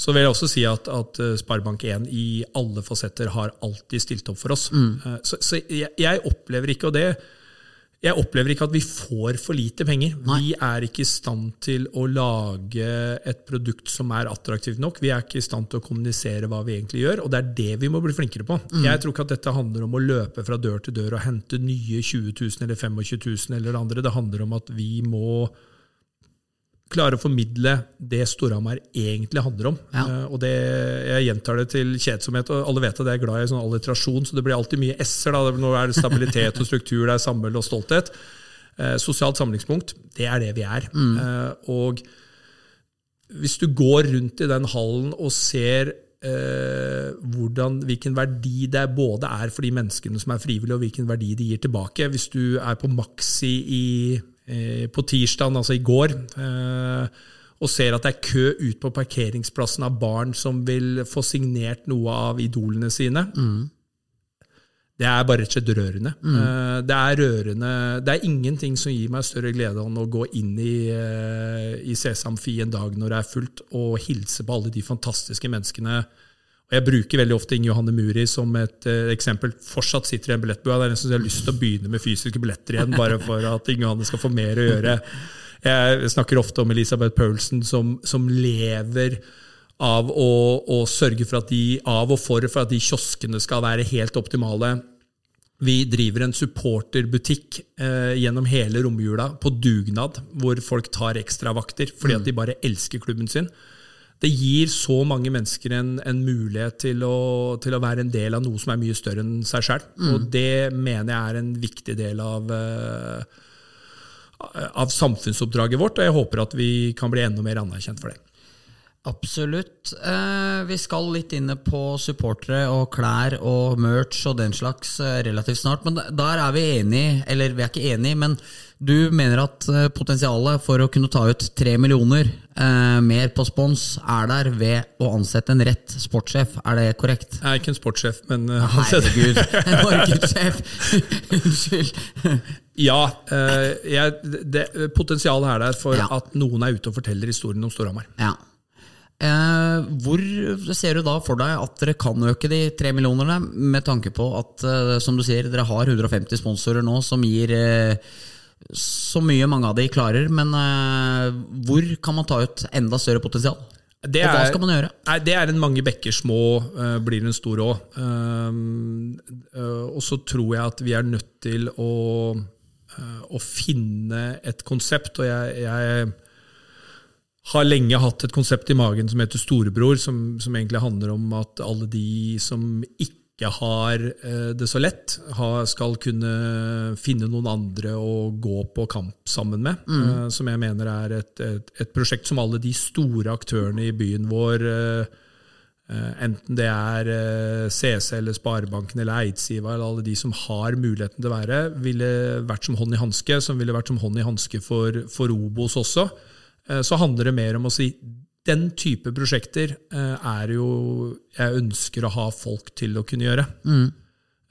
Så vil jeg også si at, at eh, Sparebank1 i alle fasetter har alltid stilt opp for oss. Mm. Så, så jeg, jeg opplever ikke, og det jeg opplever ikke at vi får for lite penger. Vi er ikke i stand til å lage et produkt som er attraktivt nok. Vi er ikke i stand til å kommunisere hva vi egentlig gjør, og det er det vi må bli flinkere på. Jeg tror ikke at dette handler om å løpe fra dør til dør og hente nye 20 000 eller 25 000 eller det andre. Det handler om at vi må klare å formidle det Storhamar egentlig handler om.
Ja.
Uh, og det, Jeg gjentar det til kjedsomhet, og alle vet at jeg er glad i sånn alliterasjon, så det blir alltid mye s-er. da. Nå er det stabilitet og struktur, det er samhold og stolthet. Uh, sosialt samlingspunkt, det er det vi er. Eh, og hvis du går rundt i den hallen og ser hvordan, hvilken verdi det både er for de menneskene som er frivillige, og hvilken verdi de gir tilbake Hvis du er på Maxi i, på tirsdag, altså i går, eh, og ser at det er kø ut på parkeringsplassen av barn som vil få signert noe av idolene sine det er bare rett og slett rørende. Eh, Det er rørende. Det er ingenting som gir meg større glede enn å gå inn i, eh, i Sesamfi en dag når det er fullt, og hilse på alle de fantastiske menneskene. Og Jeg bruker veldig ofte Inge Johanne Muri som et uh, eksempel. Fortsatt sitter i en billettbua. Det er nesten så jeg har lyst til å begynne med fysiske billetter igjen, bare for at Inge Johanne skal få mer å gjøre. Jeg snakker ofte om Elisabeth Poulsen, som, som lever av å, å sørge for at de, av og for, for at de kioskene skal være helt optimale. Vi driver en supporterbutikk eh, gjennom hele romjula på dugnad, hvor folk tar ekstravakter fordi at de bare elsker klubben sin. Det gir så mange mennesker en, en mulighet til å, til å være en del av noe som er mye større enn seg sjøl. Og det mener jeg er en viktig del av, eh, av samfunnsoppdraget vårt, og jeg håper at vi kan bli enda mer anerkjent for det.
Absolutt. Eh, vi skal litt inne på supportere og klær og merch og den slags eh, relativt snart. Men der er vi enige, eller vi er ikke enige, men du mener at eh, potensialet for å kunne ta ut tre millioner eh, mer på spons er der ved å ansette en rett sportssjef. Er det korrekt?
Jeg er ikke en sportssjef, men uh,
Herregud, en markedssjef! Unnskyld.
Ja, eh, jeg, det, potensialet er der for
Ja.
at noen er ute og forteller historien om Storhamar.
Ja. Eh, hvor ser du da for deg at dere kan øke de tre millionene, med tanke på at, eh, som du sier, dere har 150 sponsorer nå som gir eh, så mye mange av de klarer, men eh, hvor kan man ta ut enda større potensial?
Det
og hva
er-
skal man gjøre?
Nei, Det er en mange bekker små eh, blir en stor òg. Eh, og så tror jeg at vi er nødt til å, å finne et konsept, og jeg, jeg har lenge hatt et konsept i magen som heter Storebror, som, som egentlig handler om at alle de som ikke har eh, det så lett, skal kunne finne noen andre å gå på kamp sammen med. Mm. som jeg mener er et, et, et prosjekt som alle de store aktørene i byen vår eh, Eh, Enten det er eh, CC eller Sparebanken eller Eidsiva eller alle de som har muligheten til å være, ville vært som hånd i hanske, som ville vært som hånd i hanske for, for Obos også. Eh, Så handler det mer om å si den type prosjekter eh, er jo jeg ønsker å ha folk til å kunne gjøre.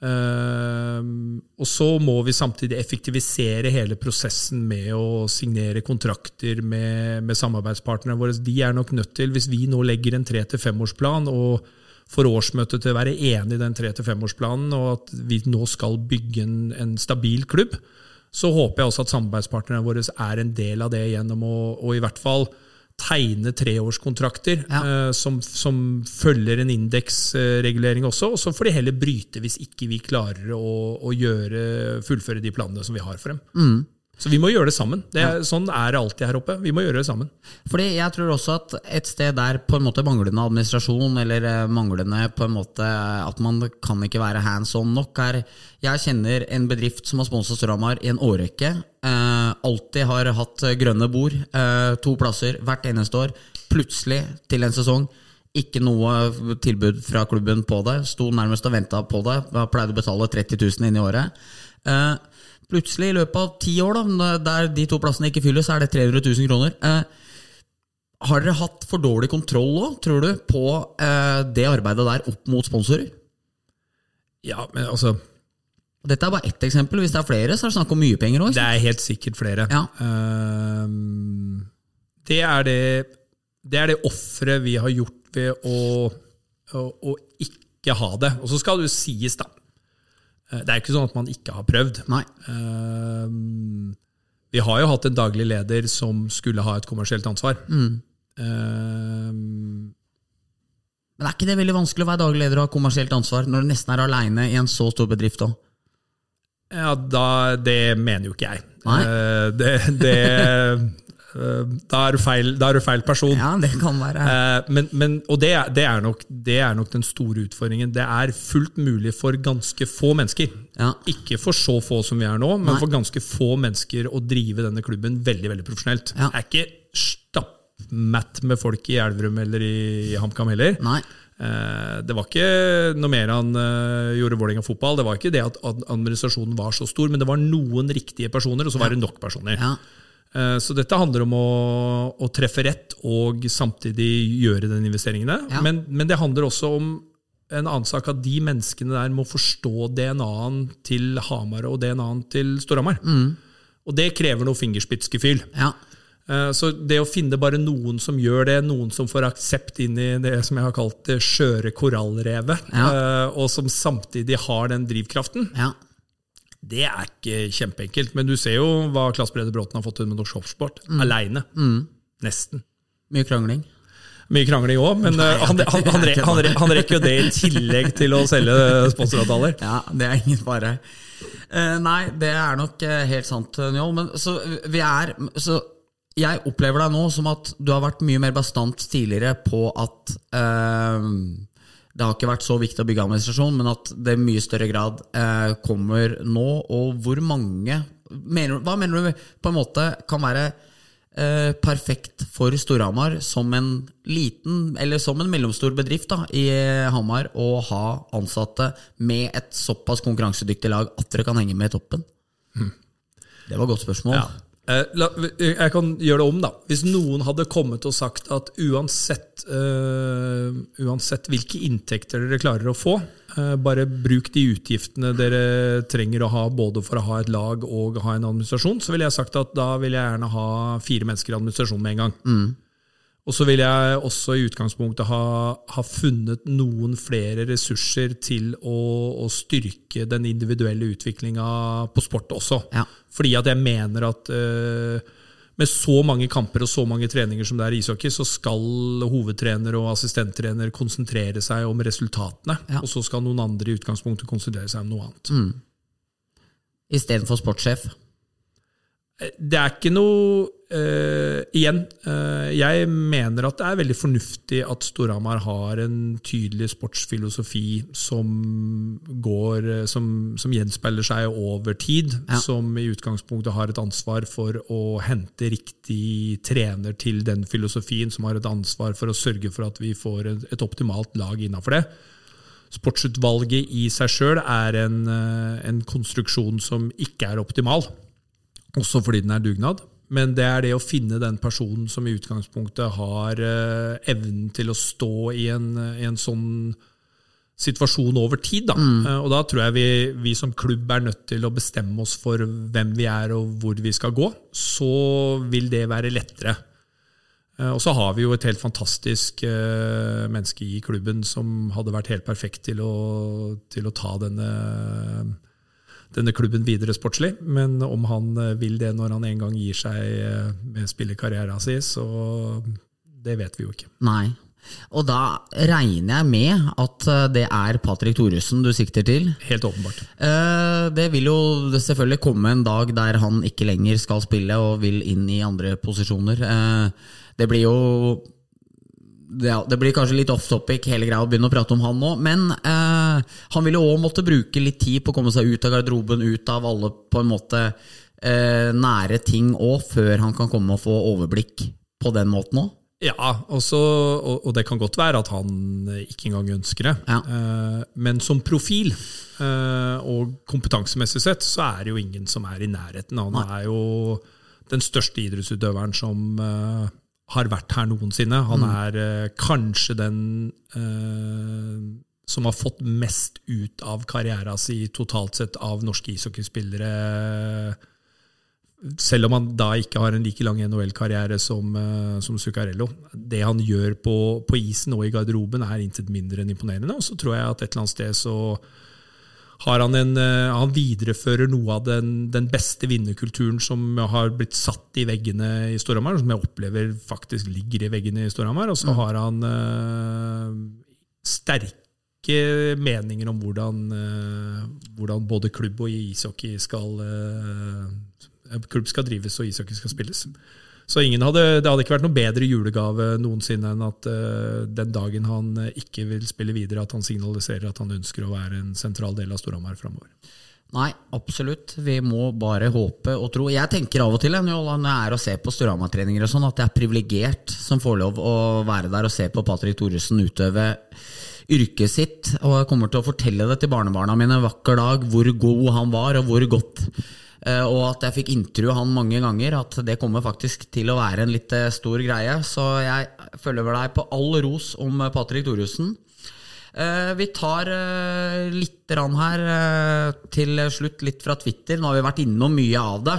Ehm, og så må vi samtidig effektivisere hele prosessen med å signere kontrakter med, med samarbeidspartnerne våre. De er nok nødt til, hvis vi nå legger en tre til femårsplan og får årsmøtet til å være enig i den tre til femårsplanen, og at vi nå skal bygge en, en stabil klubb, så håper jeg også at samarbeidspartnerne våre er en del av det gjennom å, å i hvert fall tegne treårskontrakter
Ja.
uh, som, som følger en indeksregulering også, og så får de heller bryte hvis ikke vi klarer å, å gjøre, fullføre de planene som vi har for dem. Så vi må gjøre det sammen. Det er, Sånn er det alltid her oppe. Vi må gjøre det sammen.
Fordi jeg tror også at et sted der på en måte manglende administrasjon, eller eh, manglende på en måte eh, at man kan ikke være hands on nok, er Jeg kjenner en bedrift som har sponset Storhamar i en årrekke. Eh, alltid har hatt grønne bord, eh, to plasser hvert eneste år. Plutselig, til en sesong, ikke noe tilbud fra klubben på det. Sto nærmest og venta på det. Pleide å betale 30 000 inn i året. Eh, plutselig, i løpet av ti år, da, der de to plassene ikke fylles, så er det 300 000 kroner. Eh, har dere hatt for dårlig kontroll òg, tror du, på eh, det arbeidet der opp mot sponsorer?
Ja, men altså
Dette er bare ett eksempel. Hvis det er flere, så er det snakk om mye penger òg.
Det er helt sikkert flere.
Ja.
Uh, det er det, det er det offeret vi har gjort ved å, å, å ikke ha det. Og så skal det jo sies, da. Eh, Det er ikke sånn at man ikke har prøvd.
Nei.
Uh, vi har jo hatt en daglig leder som skulle ha et kommersielt ansvar. Ehm,
Men er ikke det veldig vanskelig å være daglig leder og ha kommersielt ansvar når du nesten er aleine i en så stor bedrift òg?
ja, da, det mener jo ikke jeg.
Nei.
Det, det da er du feil, er du feil person.
Ja, det kan være.
Eh, men, men, og det, det, er nok, det er nok den store utfordringen. Det er fullt mulig for ganske få mennesker.
Ja.
Ikke for så få som vi er nå, men
Nei.
for ganske få mennesker å drive denne klubben veldig veldig profesjonelt.
Ja.
Det er ikke stappmatt med folk i Elverum eller i HamKam heller.
Nei.
Eh, Det var ikke noe mer han eh, gjorde Vålerenga fotball. Det var ikke det at administrasjonen var så stor, men det var noen riktige personer, og så var det nok personer.
Ja.
Eh, Så dette handler om å, å treffe rett og samtidig gjøre den investeringene.
Ja.
Men, men det handler også om en annen sak at de menneskene der må forstå DNA-en til Hamar og DNA-en til Storhamar. Og det krever noe fingerspitzgefühl.
Ja.
Eh, Så det å finne bare noen som gjør det, noen som får aksept inn i det som jeg har kalt det skjøre korallrevet,
Ja.
eh, og som samtidig har den drivkraften,
ja.
Det er ikke kjempeenkelt. Men du ser jo hva Klass Brede Bråten har fått til med norsk hoppsport.
Mm.
Aleine. Nesten.
Mye krangling.
Mye krangling òg, men Nei, han, han, han, han, han rekker jo det i tillegg til å selge sponsoravtaler.
Ja, det er ingen fare. Eh, nei, det er nok eh, helt sant, Njål. Men så vi er Så jeg opplever deg nå som at du har vært mye mer bastant tidligere på at eh, det har ikke vært så viktig å bygge administrasjon, men at det i mye større grad eh, kommer nå. Og hvor mange mener, Hva mener du på en måte kan være eh, perfekt for Storhamar som en liten, eller som en mellomstor bedrift da, i Hamar, å ha ansatte med et såpass konkurransedyktig lag at dere kan henge med i toppen? Det var et godt spørsmål.
Ja. Eh, jeg kan gjøre det om, da. Hvis noen hadde kommet og sagt at uansett, uh, uansett hvilke inntekter dere klarer å få, uh, bare bruk de utgiftene dere trenger å ha både for å ha et lag og ha en administrasjon, så ville jeg sagt at da vil jeg gjerne ha fire mennesker i administrasjon med en gang. Og så vil jeg også i utgangspunktet ha, ha funnet noen flere ressurser til å, å styrke den individuelle utviklinga på sport også.
Ja.
Fordi at jeg mener at uh, med så mange kamper og så mange treninger som det er i ishockey, så skal hovedtrener og assistenttrener konsentrere seg om resultatene.
Ja.
Og så skal noen andre i utgangspunktet konsentrere seg om noe annet.
Istedenfor sportssjef.
Det er ikke noe uh, Igjen, uh, jeg mener at det er veldig fornuftig at Storhamar har en tydelig sportsfilosofi som går eh, som, som gjenspeiler seg over tid.
Ja.
Som i utgangspunktet har et ansvar for å hente riktig trener til den filosofien, som har et ansvar for å sørge for at vi får et, et optimalt lag innafor det. Sportsutvalget i seg sjøl er en, en konstruksjon som ikke er optimal også fordi den er dugnad. Men det er det å finne den personen som i utgangspunktet har eh, evnen til å stå i en, i en sånn situasjon over tid. Da. Eh, og da tror jeg vi, vi som klubb er nødt til å bestemme oss for hvem vi er og hvor vi skal gå. Så vil det være lettere. Eh, Og så har vi jo et helt fantastisk menneske i klubben som hadde vært helt perfekt til å, til å ta denne, denne klubben videre sportslig. Men om han eh, vil det når han en gang gir seg eh, med spillekarrieren sin, så det vet vi jo ikke.
Nei. Og da regner jeg med at eh, det er Patrick Thoresen du sikter til.
Helt åpenbart.
Det vil jo selvfølgelig komme en dag der han ikke lenger skal spille og vil inn i andre posisjoner. Det blir jo ja, Det blir kanskje litt off topic hele greia å begynne å prate om han nå, men eh, han vil jo òg måtte bruke litt tid på å komme seg ut av garderoben, ut av alle på en måte eh, nære ting òg, før han kan komme og få overblikk på den måten òg.
Ja, også, og, og det kan godt være at han ikke engang ønsker det.
Ja.
Eh, men som profil eh, og kompetansemessig sett, så er det jo ingen som er i nærheten. Han er jo den største idrettsutøveren som eh, har vært her noensinne. Han er mm. kanskje den eh, som har fått mest ut av karrieren sin totalt sett av norske ishockeyspillere selv om han da ikke har en like lang NHL-karriere som, eh, som Zuccarello. Det han gjør på, på isen og i garderoben, er intet mindre enn imponerende. Og så tror jeg at et eller annet sted så han en eh, Han viderefører noe av den, den beste vinnerkulturen som har blitt satt i veggene i Storhamar, som jeg opplever faktisk ligger i veggene i Storhamar. Og så har han eh, sterke meninger om hvordan, eh, hvordan både klubb og ishockey skal eh, klubb skal drives og ishockey skal spilles. Så hadde, det hadde ikke vært noe bedre julegave noensinne enn at uh, den dagen han eh, ikke vil spille videre, at han signaliserer at han ønsker å være en sentral del av Storhamar framover.
Nei, absolutt. Vi må bare håpe og tro. Jeg tenker av og til når jeg er og ser på Storhamar-treninger sånn, at jeg er privilegert som får lov å være der og se på Patrick Thoresen utøve yrket sitt. Og jeg kommer til å fortelle det til barnebarna mine en vakker dag hvor god han var, og hvor godt. Eh, og at jeg fikk intervjue han mange ganger, at det kommer faktisk til å være en litt eh, stor greie. Så jeg følger vel deg på all ros om Patrick Thoresen. Eh, vi tar litt her til slutt, litt fra Twitter. Nå har vi vært innom mye av det.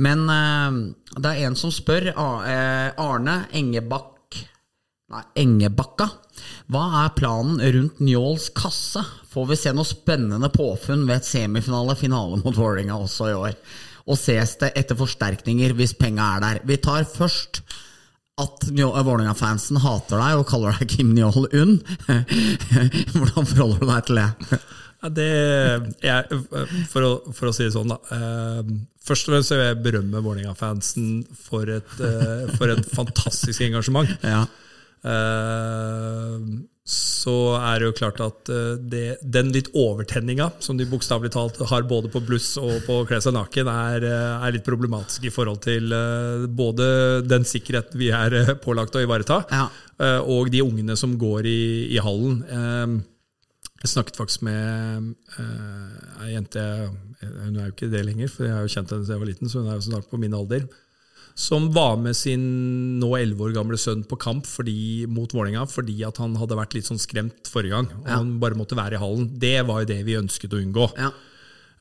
Men det er en som spør. Arne Engebakk Engebakka. Hva er planen rundt Njåls kasse? Får vi se noe spennende påfunn ved et semifinale-finale mot Vålerenga også i år? Og ses det etter forsterkninger hvis penga er der? Vi tar først at Vålerenga-fansen hater deg og kaller deg Kim Njål Unn. Hvordan forholder du deg til det?
Ja, det jeg, for, å, for, å, si det sånn, da. Eh, først og fremst vil jeg berømme Vålerenga-fansen for, eh, for et fantastisk engasjement.
Ja.
Eh, så er det jo klart at eh, det, den litt overtenninga som de bokstavelig talt har både på bluss og på å kle seg naken, er, eh, er, litt problematisk i forhold til både den sikkerheten vi er pålagt å ivareta,
ja.
og de ungene som går i, i hallen. Jeg snakket faktisk med ei jente Hun er jo ikke det lenger, for jeg har jo kjent henne siden jeg var liten, så hun er jo snart på min alder som var med sin nå elleve år gamle sønn på kamp fordi, mot Vålerenga fordi at han hadde vært litt sånn skremt forrige gang. og ja. Han bare måtte være i hallen. Det var jo det vi ønsket å unngå.
Ja.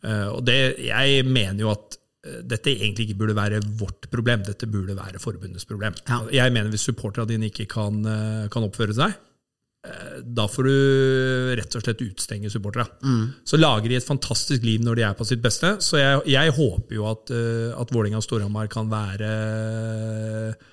Uh, og det, jeg mener jo at uh, dette egentlig ikke burde være vårt problem, dette burde være forbundets problem.
Ja.
Jeg mener Hvis supporterne dine ikke kan, uh, kan oppføre seg, Eh, da får du rett og slett utstenge supporterne.
Mm.
Så lager de et fantastisk liv når de er på sitt beste. Så jeg, jeg håper jo at, uh, at Vålerenga og Storhamar kan være uh,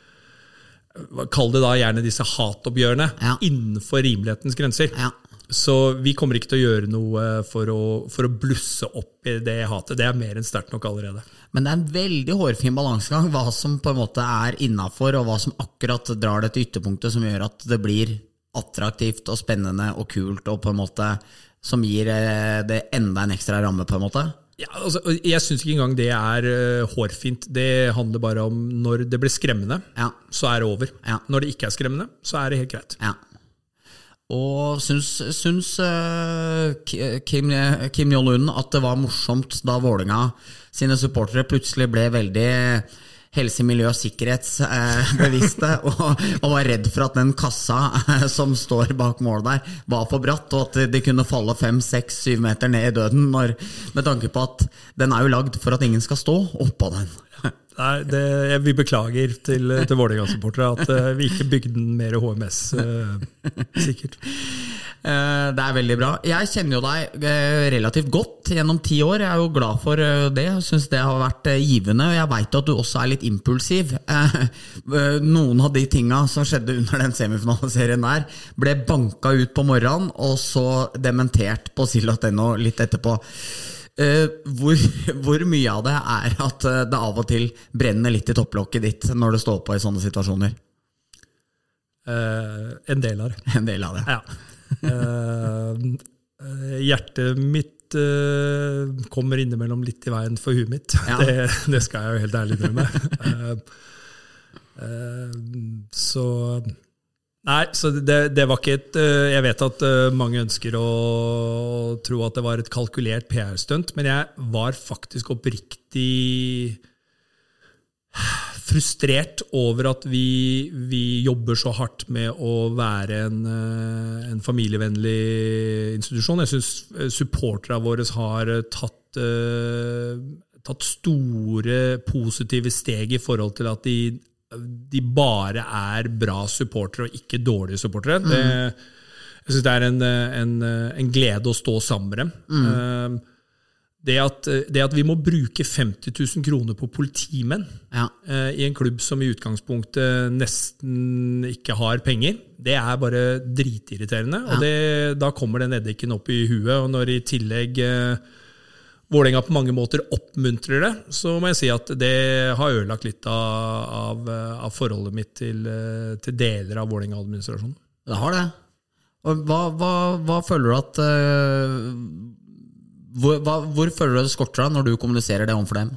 Kall det da gjerne disse hatoppgjørene
ja.
innenfor rimelighetens grenser.
Ja.
Så vi kommer ikke til å gjøre noe for å, for å blusse opp i det hatet. Det er mer enn sterkt nok allerede.
Men det er en veldig hårfin balansegang hva som på en måte er innafor, og hva som akkurat drar det til ytterpunktet som gjør at det blir attraktivt og spennende og kult, og på en måte som gir eh, det enda en ekstra ramme, på en måte?
Ja, altså, jeg syns ikke engang det er uh, hårfint. Det handler bare om når det blir skremmende,
ja.
så er det over.
Ja.
Når det ikke er skremmende, så er det helt greit.
Ja. Og syns, syns uh, Kim, Kim Jong-un at det var morsomt da Vålinga sine supportere plutselig ble veldig helse, miljø og sikkerhetsbevisste eh, og, og, var redd for at den kassa eh, som står bak målet der, var for bratt, og at de kunne falle fem, seks, syv meter ned i døden, når, med tanke på at den er jo lagd for at ingen skal stå oppå den.
Nei, det, jeg, Vi beklager til, til Vålerenga-supportere at uh, vi ikke bygde den mer HMS, uh, sikkert.
Eh, det er veldig bra. Jeg kjenner jo deg eh, relativt godt gjennom ti år. Jeg er jo glad for eh, det. Syns det har vært givende. Og jeg veit at du også er litt impulsiv. Noen av de tinga som skjedde under den semifinaliserien der, ble banka ut på morgenen, og så dementert på silat.no litt etterpå. Hvor, hvor, mye av det er at det av og til brenner litt i topplokket ditt når det står på i sånne situasjoner?
Uh, en del av det.
En del av det.
Ja. Eh, eh, hjertet mitt uh, kommer innimellom litt i veien for huet mitt.
Ja.
Det, det, skal jeg jo helt ærlig innrømme. så Nei, så det, det, var ikke et Jeg vet at mange ønsker å tro at det var et kalkulert PR-stunt, men jeg var faktisk oppriktig frustrert over at vi, vi, jobber så hardt med å være en, eh, en familievennlig institusjon. Jeg syns eh, supporterne våre har tatt, uh, tatt, store positive steg i forhold til at de, de bare er bra supportere og ikke dårlige supportere. Mm. jeg syns det er en, en, en, glede å stå sammen med dem.
Mm.
Uh, det at, det at, vi må bruke 50 000 kroner på politimenn
ja.
eh, i en klubb som i utgangspunktet nesten ikke har penger, det er bare dritirriterende. Ja. Og det, da kommer den eddiken opp i huet. Og når i tillegg eh, Vålerenga på mange måter oppmuntrer det, så må jeg si at det har ødelagt litt av, av, av forholdet mitt til, eh, til deler av Vålerenga-administrasjonen.
Det har det. Og hva, hva, hva føler du at eh, hvor, hva, hvor føler du det skorter da, når du kommuniserer det overfor dem?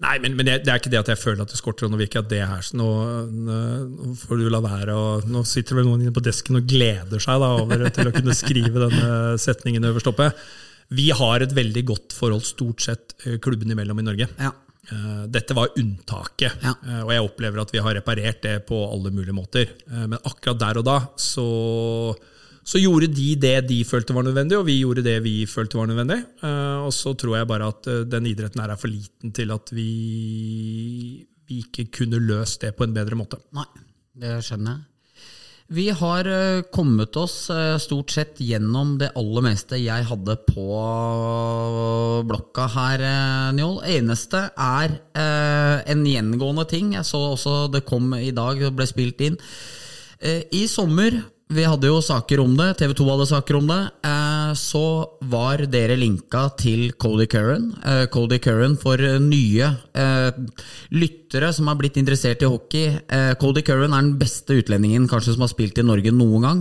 Nei, men, men det, det er ikke det at jeg føler at det skorter, nå vil ikke at det her så nå, nå får du la være og Nå sitter vel noen inne på desken og gleder seg da over til å kunne skrive denne setningen øverst oppe. Vi har et veldig godt forhold stort sett eh, klubbene imellom i Norge.
Ja.
Eh, Dette var unntaket,
Ja.
eh, og jeg opplever at vi har reparert det på alle mulige måter. Eh, Men akkurat der og da så, så gjorde de det de følte var nødvendig, og vi gjorde det vi følte var nødvendig. Eh, Og så tror jeg bare at eh, den idretten her er for liten til at vi, vi ikke kunne løst det på en bedre måte.
Nei, det skjønner jeg. Vi har eh, kommet oss stort sett gjennom det aller meste jeg hadde på blokka her, Njål. Eneste er en gjengående ting. Jeg så også det kom i dag og ble spilt inn. I sommer, vi hadde jo saker om det, TV 2 hadde saker om det, eh, så var dere linka til Cody Curran. Eh, Cody Curran for nye eh, lyttere som har blitt interessert i hockey. Cody Curran er den beste utlendingen kanskje som har spilt i Norge noen gang.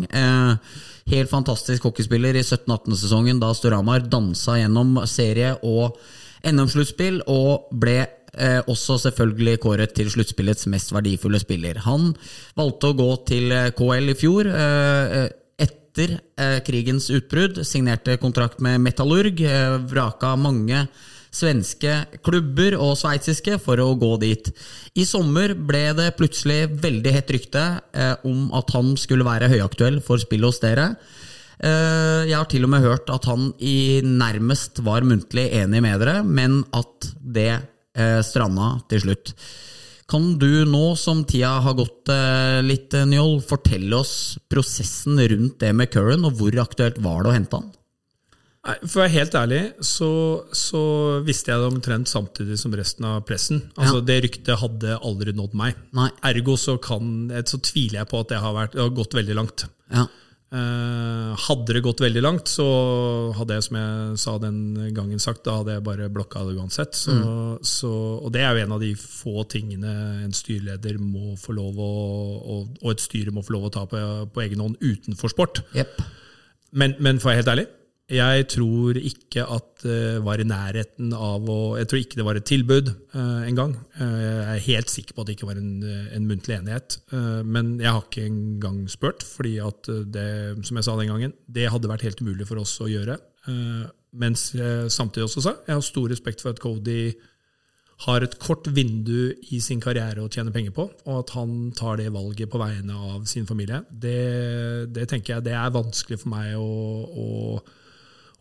Helt fantastisk hockeyspiller i 17-18-sesongen da Storhamar dansa gjennom serie og NM-sluttspill og ble eh, også selvfølgelig kåret til sluttspillets mest verdifulle spiller. Han valgte å gå til eh, KL i fjor. eh, etter eh, krigens utbrudd signerte kontrakt med Metallurg. Eh, vraka mange svenske klubber og sveitsiske for å gå dit. I sommer ble det plutselig veldig hett rykte eh, om at han skulle være høyaktuell for spillet hos dere. Eh, Jeg har til og med hørt at han i nærmest var muntlig enig med dere, men at det eh, stranda til slutt. Kan du nå som tida har gått eh, litt, eh, Njål, fortelle oss prosessen rundt det med Curran, og hvor aktuelt var det å hente han?
Nei, For å være helt ærlig, så, så visste jeg det omtrent samtidig som resten av pressen. Altså
Ja.
Det ryktet hadde aldri nådd meg.
Nei.
Ergo så, kan, så tviler jeg på at det har, vært, det har gått veldig langt.
Ja.
Eh, hadde det gått veldig langt, så hadde jeg, som jeg sa den gangen sagt, da hadde jeg bare blokka det uansett. Så, så, og det er jo en av de få tingene en styreleder må få lov å, og, og et styre må få lov å ta på, på egen hånd utenfor sport.
Yep.
Men, men for å være helt ærlig, jeg tror ikke at det var i nærheten av å Jeg tror ikke det var et tilbud uh, engang. Uh, jeg er helt sikker på at det ikke var en, en muntlig enighet. Eh, men jeg har ikke engang spurt, fordi at det, som jeg sa den gangen, det hadde vært helt umulig for oss å gjøre. Eh, mens jeg samtidig også sa jeg har stor respekt for at Cody har et kort vindu i sin karriere å tjene penger på, og at han tar det valget på vegne av sin familie, det, det tenker jeg det er vanskelig for meg å, å,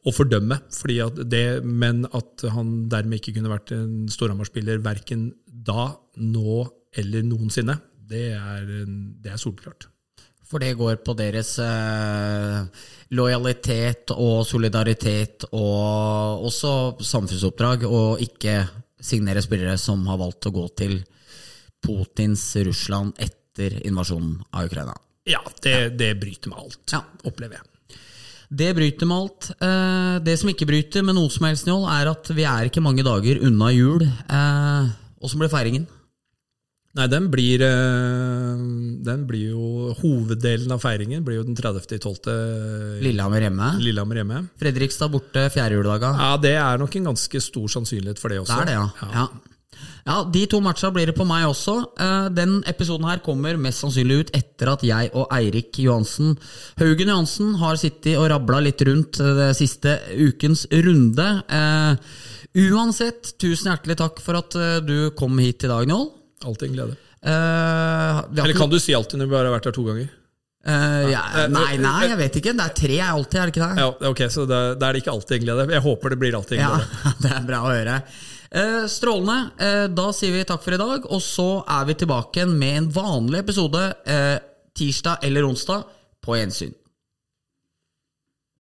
å fordømme. Fordi at det, men at han dermed ikke kunne vært en Storhamar-spiller verken da, nå eller noensinne, det er, det er solklart.
For det går på deres eh, lojalitet og solidaritet og også samfunnsoppdrag, og ikke signere spillere som har valgt å gå til Putins Russland etter invasjonen av Ukraina.
Ja, det, det bryter med alt,
Ja.
opplever jeg.
Det bryter med alt. Eh, det som ikke bryter med noe som helst, Njål, er at vi er ikke mange dager unna jul. Eh, Åssen blir feiringen?
Nei, den blir, eh, den blir jo Hoveddelen av feiringen blir jo den 30.12.
Lillehammer hjemme.
Lillehammer hjemme.
Fredrikstad borte fjerde juledaga.
Ja, det er nok en ganske stor sannsynlighet for det også.
Det er det, ja. ja. Ja de to matcha blir det på meg også. Eh, Den episoden her kommer mest sannsynlig ut etter at jeg og Eirik Johansen Haugen Johansen har sittet og rabla litt rundt eh, det siste ukens runde. Eh, Uansett, tusen hjertelig takk for at du kom hit i dag, Njål.
Alltid en glede.
Uh,
Eller kan du si alltid når du bare har vært her to ganger?
Uh, ja, nei, nei, jeg vet ikke. Det er tre alltid, er det ikke det?
Ja, ok, Så da er det ikke alltid en glede. Jeg håper det blir alltid en
Ja, det er bra å høre. Eh, strålende. Eh, da sier vi takk for i dag, og så er vi tilbake med en vanlig episode eh, tirsdag eller onsdag. På gjensyn.